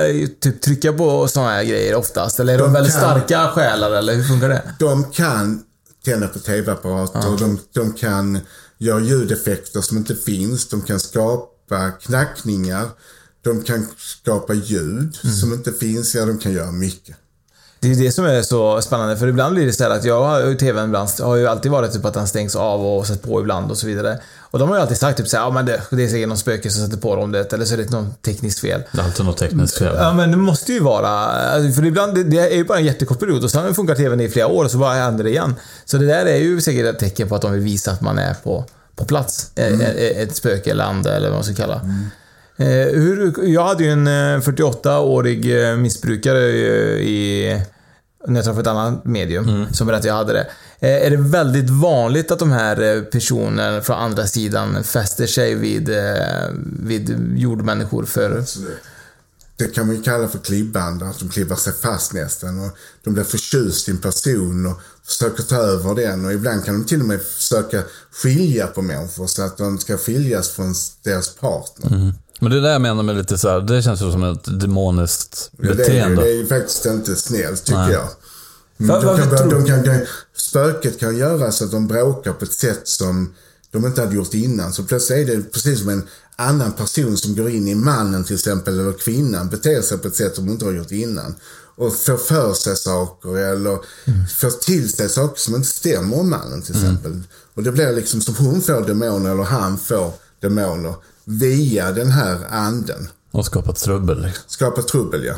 eh, typ trycka på sådana här grejer oftast? Eller är de, De väldigt kan. starka själar, eller hur funkar det? De kan tända på tv-apparater, de, de kan göra ljudeffekter som inte finns, de kan skapa knackningar, de kan skapa ljud Mm. som inte finns, ja de kan göra mycket. Det är det som är så spännande, för ibland blir det så här att jag har ju TVn ibland, har ju alltid varit typ att den stängs av och sätts på ibland och så vidare. Och de har ju alltid sagt typ så här, ja men det, det är säkert någon spöke som sätter på dem det, eller så är det något tekniskt fel. Det är alltid något tekniskt fel. Ja men det måste ju vara, alltså, för ibland, det, det är ju bara en jättekort period och sen funkar TVn i flera år och så bara händer det igen. Så det där är ju säkert ett tecken på att de vill visa att man är på, på plats. Mm. Eh, Ett spöke eller ande eller vad man ska kalla. Eh, hur, jag hade ju en eh, 48-årig eh, missbrukare eh, i, när jag träffade ett annat medium som berättade att jag hade det. Eh, Är det väldigt vanligt att de här eh, personerna från andra sidan fäster sig vid, eh, vid jordmänniskor för... Det kan man ju kalla för klibbande, att de klibbar sig fast nästan. Och de blir förtjust i en person och försöker ta över den. Och ibland kan de till och med försöka skilja på människor så att de ska skiljas från deras partner. Mm. Men det är det jag menar med lite så här, det känns ju som ett demoniskt Ja, det, är, ju- beteende. det är ju faktiskt inte snällt tycker Nej. jag. De kan, tror- de kan, de, spöket kan göra så att de bråkar på ett sätt som de inte hade gjort innan. Så plötsligt är det precis som en annan person som går in i mannen till exempel, eller kvinnan, beter sig på ett sätt som de inte har gjort innan. Och får för sig saker eller får till sig saker som inte stämmer om mannen till exempel. Och det blir liksom som hon får demoner eller han får demoner via den här anden. Och skapat trubbel. Skapar trubbel ja.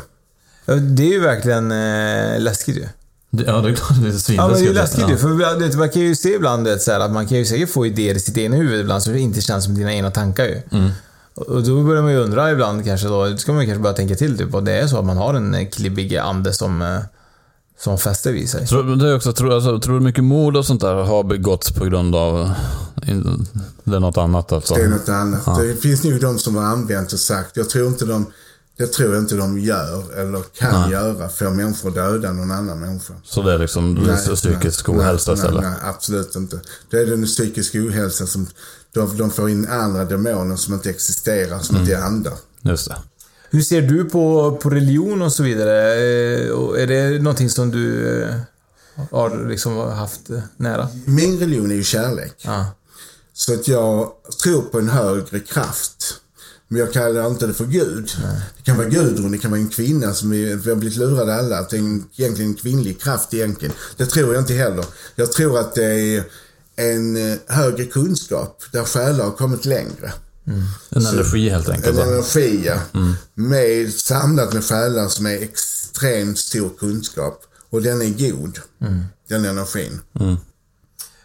Ja, Det är ju verkligen eh, läskigt ju. Det- Ja, det är klart det är svinläskigt. Ja, men det är ju läskigt ju. Ja. För du vet, man kan ju se ibland det, så här, att man kan ju säkert få idéer i sitt egna huvud ibland som inte känns som dina egna tankar ju. Mm. Och då börjar man ju undra ibland kanske då, då ska man kanske börja tänka till typ, och det är så att man har en eh, klibbig ande som, eh, som fäster vid sig. Tror, det är också, tror, alltså, tror du mycket mord och sånt där har begåtts på grund av... in- Det är något annat alltså? Det är något annat. Ja. Det finns nog de som har använt och sagt, jag tror inte de, det tror jag inte de gör eller kan Nej. göra, få människor att döda någon annan människa. Så det är liksom Nej, psykisk nej, ohälsa nej, istället? Nej, absolut inte. Det är den psykiska ohälsan som de, de får in andra demoner som inte existerar, som Mm. inte är andar. Just det. Hur ser du på, på religion och så vidare? Eh, Är det någonting som du eh, har liksom haft eh, nära? Min religion är ju kärlek. Ja. Så att jag tror på en högre kraft. Men jag kallar inte det för Gud. Det kan vara Gudrun, det kan vara en kvinna som vi har blivit lurade alla. Att det är en, egentligen en kvinnlig kraft egentligen. Det tror jag inte heller. Jag tror att det är en högre kunskap där själar har kommit längre. En Så- energi helt enkelt. En energi, ja. Mm. Med, samlat med själar som är extremt stor kunskap. Och den är god. Mm. Den energin.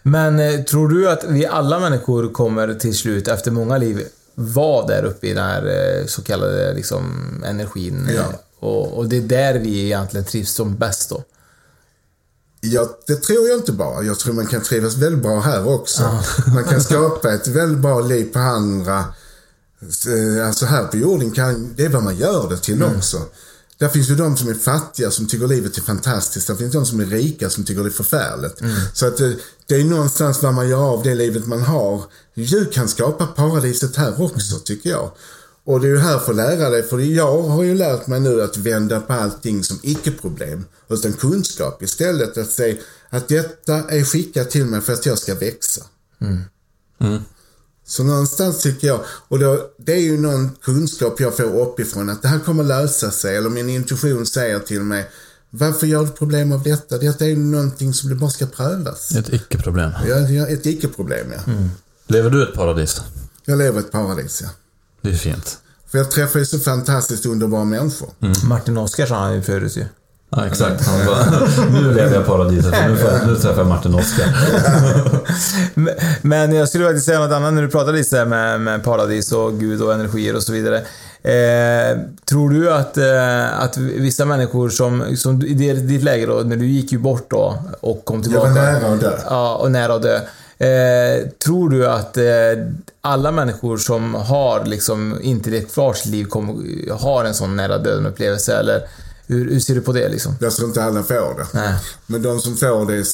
Men eh, tror du att vi alla människor kommer till slut, efter många liv, vara där uppe i den här eh, så kallade liksom, energin? Ja. Och, och det är där vi egentligen trivs som bäst då? Ja, det tror jag inte bara. Jag tror man kan trivas väldigt bra här också. Man kan skapa ett väldigt bra liv på andra. Eh, Alltså här på jorden kan, det är vad man gör det till också. Där finns ju de som är fattiga som tycker livet är fantastiskt. Där finns de som är rika som tycker det är förfärligt. Så att det, det är någonstans vad man gör av det livet man har. Du kan skapa paradiset här också tycker jag. Och det är ju här för att lära dig, för jag har ju lärt mig nu att vända på allting som icke-problem. Utan kunskap istället. Att säga att detta är skickat till mig för att jag ska växa. Så någonstans tycker jag, och då, det är ju någon kunskap jag får uppifrån att det här kommer lösa sig. Eller min intuition säger till mig, varför gör du problem av detta? Detta är ju någonting som det bara ska prövas. Ett icke-problem. Ja, ett icke-problem ja. Lever du ett paradis? Jag lever ett paradis ja. Det är fint. För jag träffar ju så fantastiskt underbara människor. Martin Oskarsson han ju förut ju. Ja, exakt. Han bara, nu lever jag i paradiset, för nu, får- nu träffar jag Martin Oskar. Men- jag skulle faktiskt säga något annat när du pratade lite med, med paradis och Gud och energier och så vidare. Eh, tror du att, eh, att vissa människor som, som i det- ditt läge då, när du gick ju bort då och kom Jag tillbaka. var nära att dö. Ja, och nära att dö. Eh, tror du att eh, alla människor som har liksom inte levt kvar sitt liv kommer, har en sån nära döden upplevelse eller hur, hur ser du på det liksom? Jag tror inte alla får det. Nej. Men de som får det,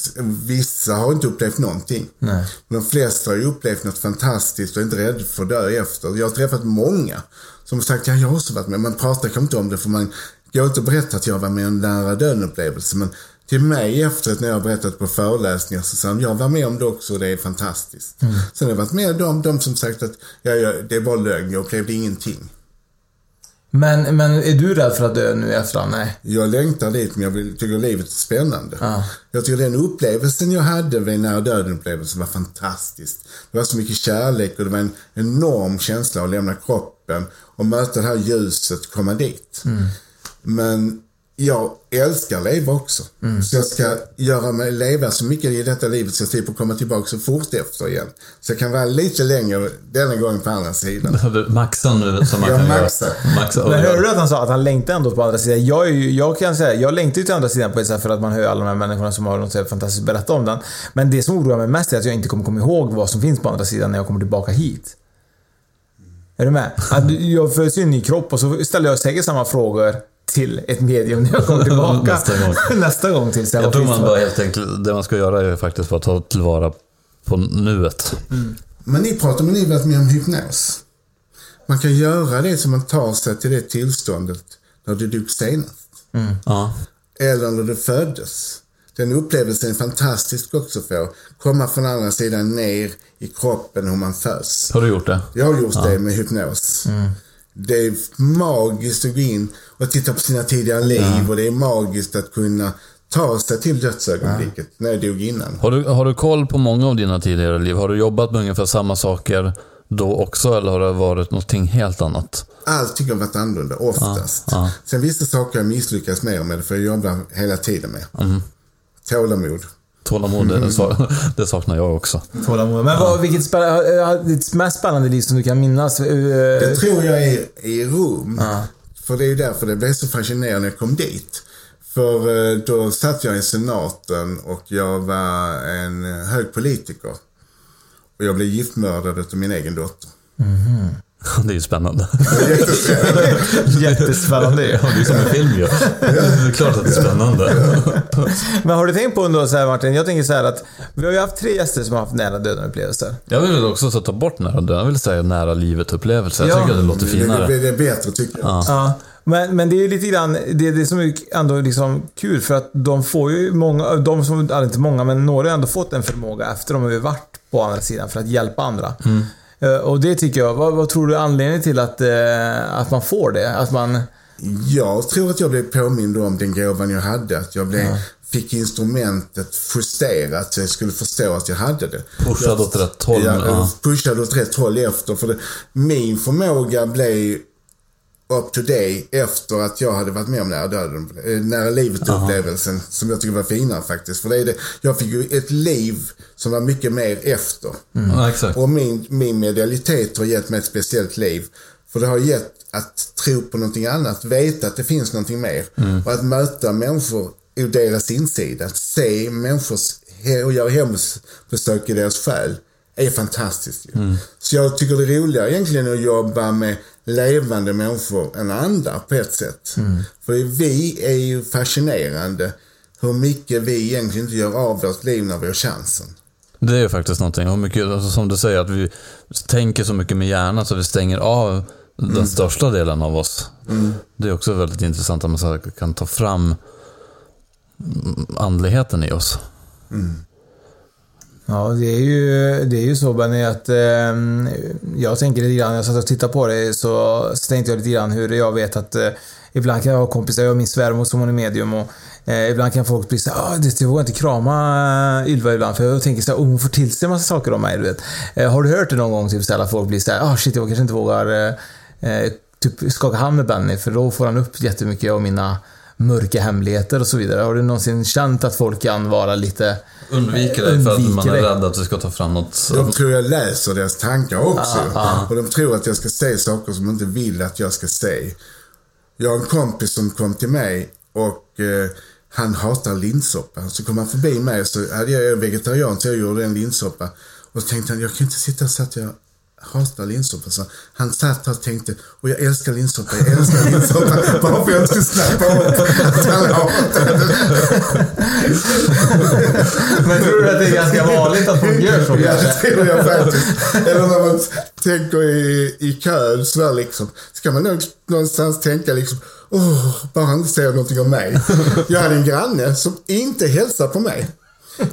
vissa har inte upplevt någonting. Nej. De flesta har ju upplevt något fantastiskt och är inte rädda för att dö efter. Jag har träffat många som har sagt, ja jag har också varit med. Man pratar kanske inte om det för man går inte och berättar att jag var med om en nära döden upplevelse. Men till mig efteråt när jag berättat på föreläsningar så sa de, jag var med om det också och det är fantastiskt. Mm. Sen har jag varit med om de som sagt att, ja, ja det bara lögn, jag upplevde ingenting. Men, men är du rädd för att dö nu i efterhand? Nej. Jag längtar dit men jag vill, tycker livet är spännande. Ja. Jag tycker den upplevelsen jag hade vid nära döden-upplevelsen var fantastisk. Det var så mycket kärlek och det var en enorm känsla att lämna kroppen och möta det här ljuset, komma dit. Men jag älskar leva också. Mm. Så jag ska göra mig leva så mycket i detta livet så jag slipper komma tillbaka så fort efter igen. Så jag kan vara lite längre denna gången på andra sidan. Du maxar nu som man Jag kan maxar. göra. Maxar. Men hörde du att han sa att han längtar ändå på andra sidan? Jag, är ju, jag kan säga, jag längtar ju till andra sidan på ett sätt för att man hör alla de här människorna som har något så fantastiskt att berätta om den. Men det som oroar mig mest är att jag inte kommer komma ihåg vad som finns på andra sidan när jag kommer tillbaka hit. Är du med? Att jag föds i en ny kropp och så ställer jag säkert samma frågor till ett medium när jag kommer tillbaka. Nästa gång. Nästa gång till Jag tror man bara helt enkelt, det man ska göra är faktiskt bara ta tillvara på nuet. Men ni pratar med ni med om hypnos. Man kan göra det som man tar sig till det tillståndet när du dog senast. Ja. Eller när du föddes. Den upplevelsen är fantastisk också att få. Komma från andra sidan ner i kroppen hur man föds. Har du gjort det? Jag har gjort Ja. det med hypnos. Det är magiskt att gå in och titta på sina tidigare liv och det är magiskt att kunna ta sig till dödsögonblicket när jag dog innan. Har du, har du koll på många av dina tidigare liv? Har du jobbat med ungefär samma saker då också eller har det varit någonting helt annat? Allt tycker jag har varit annorlunda, oftast. Ja, ja. Sen vissa saker jag misslyckas mer med, för jag jobbar hela tiden med. Mm. Tålamod. Tålamod, det, sa- det saknar jag också. Tålamod. Men vad, vilket spä- ditt mest spännande liv som du kan minnas? Eh, Det tror jag är i Rom. För det är ju därför det blev så fascinerande när jag kom dit. För eh, då satt jag i senaten och jag var en hög politiker. Och jag blev giftmördad av min egen dotter. Det är ju spännande. Jättespännande Ja, det är som en film ju. Det är klart att det är spännande. Men har du tänkt på ändå så här Martin, jag tänker så här att vi har ju haft tre gäster som har haft nära döden upplevelser. Jag vill också så ta bort nära döden. Jag vill säga nära livet-upplevelse. Jag Ja. tycker att det låter Det, finare. det, det är bättre tycker jag. Ja. Ja. Men, men det är ju lite grann, det är det som är ändå liksom kul för att de får ju många, de som, inte många, men några har ändå fått en förmåga efter de har varit på andra sidan för att hjälpa andra. Eh, Och det tycker jag, vad, vad tror du är anledningen till att, eh, att man får det? Att man... Jag tror att jag blev påmind om den gåvan jag hade. Att jag blev, fick instrumentet justerat så jag skulle förstå att jag hade det. Pushad åt rätt håll. Ja, Ja. pushad åt rätt håll efter. För det, min förmåga blev up to day efter att jag hade varit med om nära döden. eh, Nära livet-upplevelsen som jag tycker var finare faktiskt. För det är det, jag fick ju ett liv som var mycket mer efter. Ja, exakt. Och min, min medialitet har gett mig ett speciellt liv. För det har gett att tro på någonting annat, veta att det finns någonting mer. Och att möta människor ur deras insida, att se människors, och göra hembesök i deras själ, är fantastiskt ju. Så jag tycker det är roligare egentligen att jobba med levande människor än andra på ett sätt. För vi är ju fascinerande hur mycket vi egentligen inte gör av vårt liv när vi har chansen. Det är ju faktiskt någonting. Och mycket, alltså, som du säger, att vi tänker så mycket med hjärnan så vi stänger av den största delen av oss. Det är också väldigt intressant att man kan ta fram mm, andligheten i oss. Ja, det är ju, det är ju så Benny att eh, jag tänker lite grann, när jag satt och tittade på det så, så tänkte jag lite grann hur jag vet att eh, ibland kan jag ha kompisar, jag har min svärmor som hon är medium och eh, ibland kan folk bli såhär, ah, det, jag vågar inte krama eh, Ylva ibland för jag tänker såhär, oh, hon får till sig en massa saker om mig, du vet. Eh, har du hört det någon gång, typ såhär att folk blir såhär, ah shit, jag kanske inte vågar eh, eh, typ skaka hand med Benny för då får han upp jättemycket av mina mörka hemligheter och så vidare. Har du någonsin känt att folk kan vara lite Undviker dig för att man är rädd att du ska ta fram något. De tror jag läser deras tankar också. Ja, ja. Och de tror att jag ska säga saker som de inte vill att jag ska säga. Jag har en kompis som kom till mig och eh, han hatar linssoppa. Så kom han förbi mig så hade jag jag är vegetarian så jag gjorde en linssoppa. Och så tänkte han, jag kan inte sitta så att jag hatar linssoppa. Så han satt och tänkte, och jag älskar linssoppa, jag älskar linssoppa. Bara för att jag skulle snappa upp att han hatar den. Men tror du att det är ganska vanligt att folk gör så Ja, det tror jag faktiskt. Eller när man tänker i, i kön så där liksom. Ska man nog någonstans tänka liksom, åh, bara han inte säger någonting om mig. Jag hade en granne som inte hälsade på mig.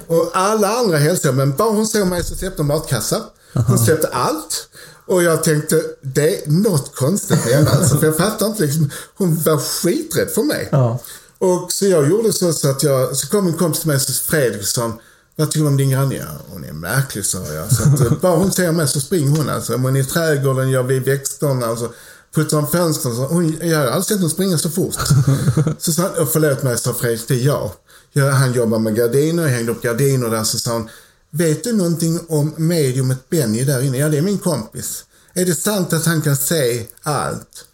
Och alla andra hälsade, men bara hon såg mig så släppte hon matkassa. Hon släppte allt. Och jag tänkte, det är något konstigt med henne alltså. För jag fattar inte liksom, hon var skiträdd för mig. Ja. Och så jag gjorde så, så att jag, så kom en kompis till mig, Fredriksson, vad tycker du om din granne? Ja, hon är märklig, sa jag. Så att, eh, bara hon ser mig så springer hon alltså. Om hon är i trädgården, jag vid växterna, alltså, puttade om fönstret. Så, hon, jag har aldrig sett hon springa så fort. så sa han, "Åh, förlåt mig, sa Fredrik, det är jag. jag. Han jobbar med gardiner, jag hängde upp gardiner där. Så sa han, vet du någonting om mediumet Benny där inne? Ja, det är min kompis. Är det sant att han kan se allt?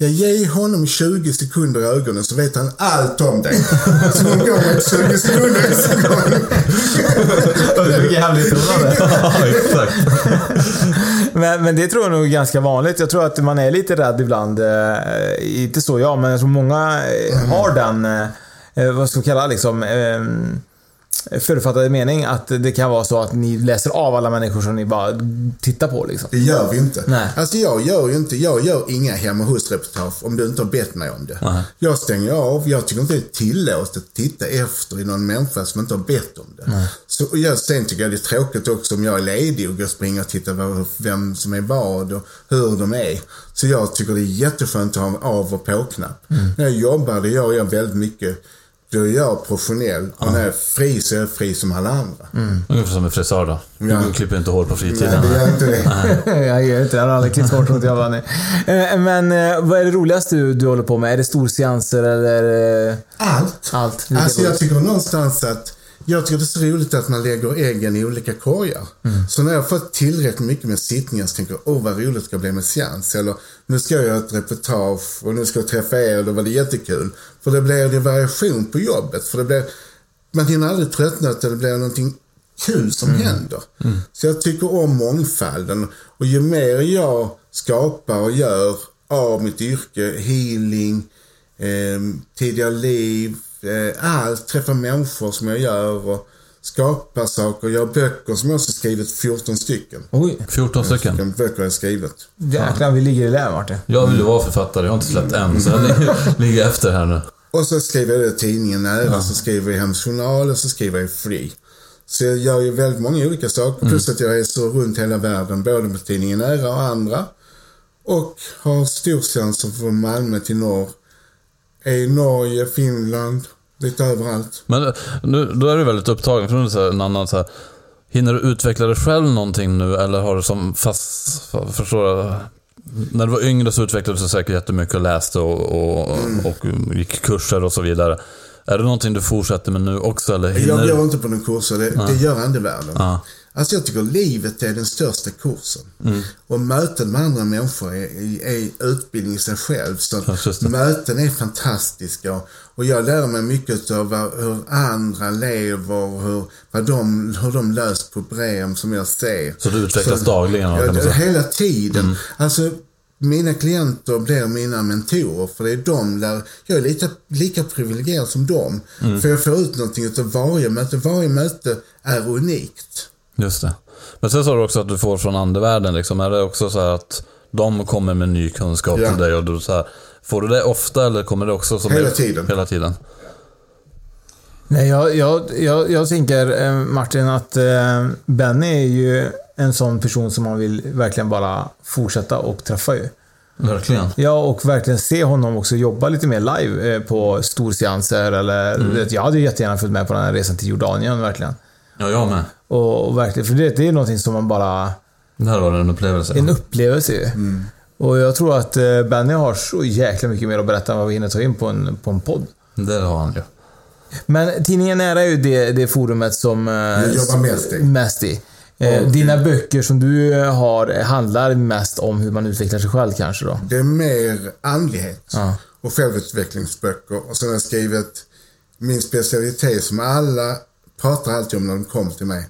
Jag ger honom 20 sekunder i ögonen så vet han allt om dig. Så hon går med 20 sekunder nästa gång. Vilket hemligt förhållande. Ja, exakt. men, men det tror jag nog är ganska vanligt. Jag tror att man är lite rädd ibland. Eh, inte så jag, men jag tror många eh, har den, eh, vad ska vi kalla det, liksom, eh, förutfattade mening att det kan vara så att ni läser av alla människor som ni bara tittar på. Liksom. Det gör vi inte. Nej. Alltså jag gör ju inte, jag gör inga hemma hos-reportage om du inte har bett mig om det. Nej. Jag stänger av, jag tycker inte det är tillåtet att titta efter i någon människa som inte har bett om det. Så, och jag, sen tycker jag det är tråkigt också om jag är ledig och går och springer och tittar vad, vem som är vad och hur de är. Så jag tycker det är jätteskönt att ha en av och på-knapp. När jag jobbar, det gör jag väldigt mycket. Då är jag professionell jag är fri så är jag fri som alla andra. Ungefär som en frisör då. Ja. Du klipper inte hår på Nej, fritiden. det gör inte det. jag gör inte det. Jag har aldrig klippt bort något jag var Eh, Men eh, vad är det roligaste du, du håller på med? Är det storseanser eller? eh, Allt. Allt. Alltså jag tycker någonstans att jag tycker det är så roligt att man lägger äggen i olika korgar. Så när jag fått tillräckligt mycket med sittningar så tänker jag, åh vad roligt det ska bli med seans. Eller nu ska jag göra ett reportage och nu ska jag träffa er och då var det jättekul. För det blir det variation på jobbet. För det blir, man hinner aldrig tröttna utan det blir någonting kul som händer. Så jag tycker om mångfalden. Och ju mer jag skapar och gör av mitt yrke, healing, eh, tidigare liv, eh, träffa människor som jag gör och skapar saker, gör böcker som jag också skrivit 14 stycken. Oj, 14 stycken. Vilka böcker jag har skrivit. jäklar vi ligger i lä Martin. Jag vill ju vara författare, jag har inte släppt än. Så jag ligger, efter här nu. Och så skriver jag det i tidningen Nära, så skriver jag i Hems Journal och så skriver jag i Free. Så jag gör ju väldigt många olika saker, plus att jag reser runt hela världen, både med tidningen Nära och andra. Och har storseanser från Malmö till norr. Är i Norge, Finland, lite överallt. Men nu, då är du väldigt upptagen. För nu är det så här, en annan så här, hinner du utveckla dig själv någonting nu eller har du som fast, förstår jag, när du var yngre så utvecklade du säkert jättemycket och läste och, och, och gick kurser och så vidare. Är det någonting du fortsätter med nu också eller hinner Jag går inte på någon kurser, det, det gör andevärlden. Ja. Alltså jag tycker livet är den största kursen. Och möten med andra människor är, är utbildning i sig själv. Så Ja, möten är fantastiska. Och jag lär mig mycket av hur andra lever, hur, vad de, hur de löst problem som jag ser. Så du utvecklas Så- dagligen, Ja, kan man säga. hela tiden. Alltså, mina klienter blir mina mentorer för det är de där, jag är lite, lika privilegierad som dem. För jag får ut någonting av varje möte. Varje möte är unikt. Just det. Men sen sa du också att du får från andevärlden. Liksom. Är det också så här att de kommer med ny kunskap Ja. till dig? Och du så här, får du det ofta eller kommer det också som Hela tiden. Hela tiden. Nej, jag, jag, jag, jag tänker eh, Martin att eh, Benny är ju en sån person som man vill verkligen bara fortsätta och träffa ju. Verkligen. Ja, och verkligen se honom också jobba lite mer live eh, på storseanser eller... Mm. vet, Jag hade ju jättegärna följt med på den här resan till Jordanien, verkligen. Ja, jag med. Och, och verkligen, för det, det är någonting som man bara... Det här var en upplevelse. En upplevelse ju. Och jag tror att eh, Benny har så jäkla mycket mer att berätta än vad vi hinner ta in på en, på en podd. Det har han ju. Men tidningen Nära är ju det, det forumet som... eh, Jag jobbar mest i. Mest i. Eh, Och- Dina böcker som du har handlar mest om hur man utvecklar sig själv kanske då? Det är mer andlighet Ja. och självutvecklingsböcker. Och sen har jag skrivit min specialitet som alla pratar alltid om när de kommer till mig.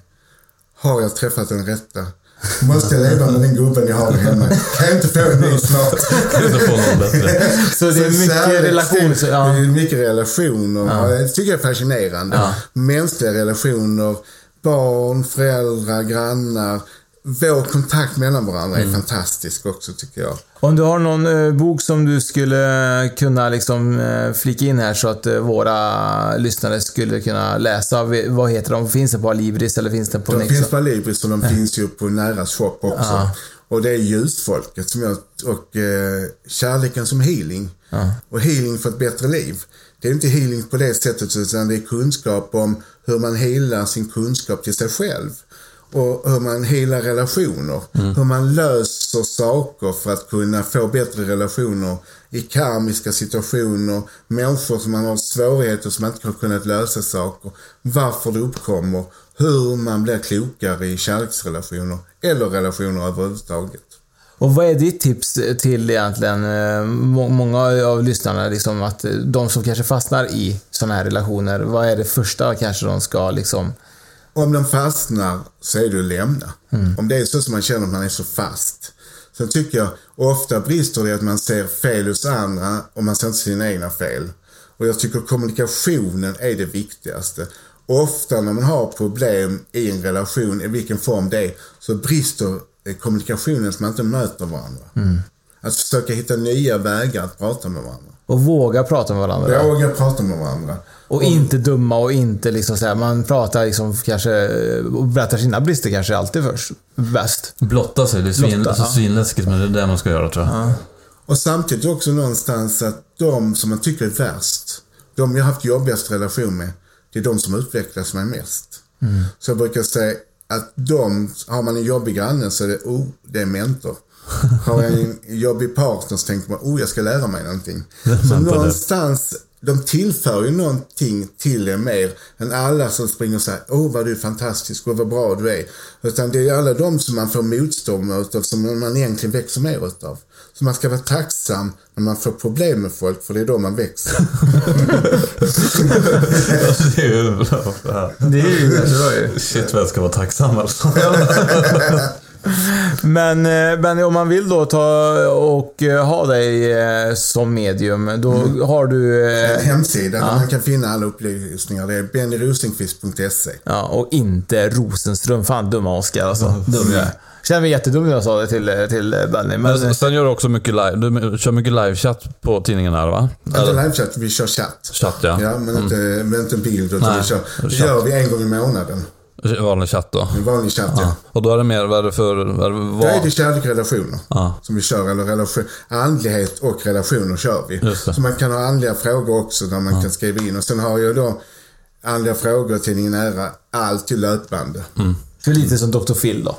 Har jag träffat den rätta? Måste jag leva med den gubben jag har hemma? Kan jag inte få en ny snart? Så det är mycket kärlek, relation, så- ja. Det är mycket relationer. Det tycker jag är fascinerande. Ja. Mänskliga relationer, barn, föräldrar, grannar. Vår kontakt mellan varandra Mm. är fantastisk också tycker jag. Om du har någon eh, bok som du skulle kunna liksom eh, flika in här så att eh, våra lyssnare skulle kunna läsa. Vad heter de? Finns det på Alibris eller finns det på De Nexa? finns på Alibris och de finns ju på Näras shop också. Ja. Och det är ljusfolket som jag, och eh, kärleken som healing. Och healing för ett bättre liv. Det är inte healing på det sättet utan det är kunskap om hur man healar sin kunskap till sig själv. Och hur man helar relationer. Hur man löser saker för att kunna få bättre relationer i karmiska situationer. Människor som man har svårigheter som man inte har kunnat lösa saker. Varför det uppkommer. Hur man blir klokare i kärleksrelationer eller relationer överhuvudtaget. Och vad är ditt tips till egentligen eh, må- många av lyssnarna, liksom att eh, de som kanske fastnar i sådana här relationer, vad är det första kanske de ska liksom... Om de fastnar så är det att lämna. Om det är så som man känner att man är så fast. Sen tycker jag ofta brister det att man ser fel hos andra och man ser inte sina egna fel. Och jag tycker kommunikationen är det viktigaste. Ofta när man har problem i en relation, i vilken form det är, så brister eh, kommunikationen så man inte möter varandra. Att försöka hitta nya vägar att prata med varandra. Och våga prata med varandra. Våga prata med varandra. Och inte dumma och inte liksom så här, man pratar liksom kanske och berättar sina brister kanske alltid först. Bäst. Blotta sig, det är svin, Blotta, ja. svinläskigt men det är det man ska göra tror jag. Och samtidigt också någonstans att de som man tycker är värst, de jag har haft jobbigast relation med, det är de som utvecklas mig mest. Så jag brukar säga att de, har man en jobbig granne så är det, oh, det är mentor. Har jag en jobbig partner så tänker man, oh, jag ska lära mig någonting. Så någonstans, de tillför ju någonting till er mer än alla som springer och säger, åh vad du är fantastisk och vad bra du är. Utan det är alla de som man får motstånd utav som man egentligen växer mer utav. Så man ska vara tacksam när man får problem med folk, för det är då man växer. det är ju bra. Det är ju jättebra ju. Shit vad jag ska vara tacksam alltså. Men eh, Benny, om man vill då ta och eh, ha dig eh, som medium, då har du... En eh, hemsida där man kan finna alla upplysningar. Det är bennyrosenqvist.se. Ja, och inte Rosenström. Fan, dumma Oskar alltså. Dum jag är. Känner mig jättedum när jag sa det till, eh, till eh, Benny. Men, Men sen gör du också mycket live, du kör mycket livechatt på tidningen här va? Inte livechatt, vi kör chatt. Chatt ja. Ja, men inte, men inte bild. Utan Nej, vi kör, det gör vi en gång i månaden. Vanlig chatt då? En vanlig chatt, ja. Och då är det mer, vad är det för... Vad är det, vad? är det kärlek och relationer Ja. som vi kör. Eller relation, andlighet och relationer kör vi. Det. Så man kan ha andliga frågor också där man kan skriva in. Och sen har jag då andliga frågor, tidningen Nära, alltid löpande. så lite som Dr. Phil då.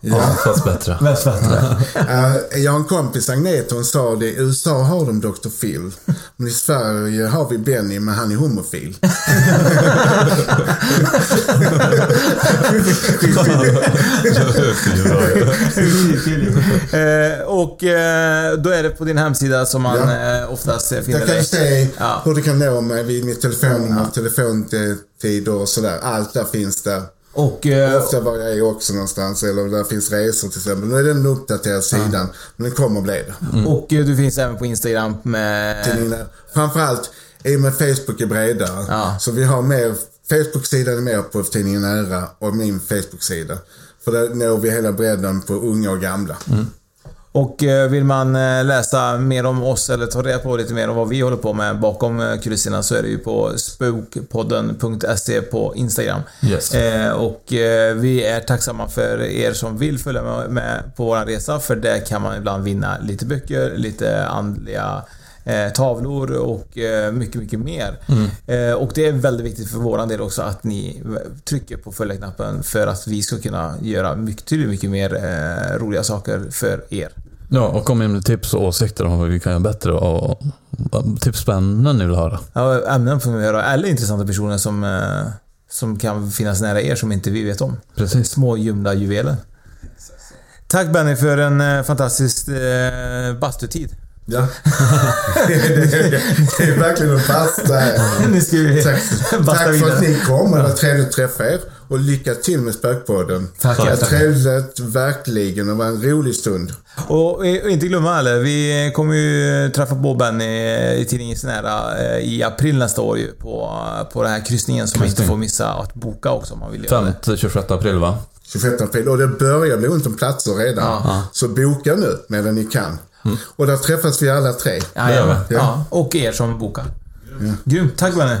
Ja, fast bättre. Mest bättre. Eh, jag har en kompis, Agneta, hon sa det. I USA har de Dr. Phil. Men i Sverige har vi Benny, men han är homofil. eh, och eh, då är det på din hemsida som man Ja. oftast finner Jag kan dig. se Ja. hur du kan nå mig vid mitt telefonnummer, telefontider och sådär. Allt där finns där. Och, eh, Ofta var jag är också någonstans, eller där finns resor till exempel. Nu är den uppdaterad sidan, men den kommer bli det. och eh, du finns även på Instagram med... Är- Framförallt, i och med Facebook är bredare. Ja. Så vi har mer, Facebook-sidan är mer på tidningen Nära och min Facebook-sida. För där når vi hela bredden på unga och gamla. Och eh, vill man eh, läsa mer om oss eller ta reda på lite mer om vad vi håller på med bakom eh, kulisserna så är det ju på spokpodden.se på Instagram. Yes. Eh, och eh, vi är tacksamma för er som vill följa med, med på vår resa för där kan man ibland vinna lite böcker, lite andliga eh, tavlor och eh, mycket, mycket mer. Eh, och det är väldigt viktigt för våran del också att ni trycker på följa-knappen för att vi ska kunna göra mycket, mycket mer eh, roliga saker för er. Ja, och kom in med tips och åsikter om vad vi kan göra bättre och, tips på ämnen ni vill höra. Ja, ämnen får vi höra. Eller intressanta personer som, eh, som kan finnas nära er som inte vi vet om. Precis. Små gömda juveler. Tack Benny för en eh, fantastisk eh, bastutid. Ja. det, är, det är verkligen en fasta här. Nu ska vi Tack, tack för vidare. att ni kom. Det var trevligt att träffa er. Och lycka till med Spökpodden. Tack, Det var trevligt, verkligen. Det var en rolig stund. Och, och inte glömma heller, vi kommer ju träffa på Benny i tidningens nära eh, i april nästa år ju på, på den här kryssningen som man inte får missa att boka också om man vill göra det. 5-26 april va? 25 april. Och det börjar bli ont om platser redan. Så boka nu medan ni kan. Och där träffas vi alla tre. Ja, ja, Ja. Och er som bokar. Grymt. Tack Benny.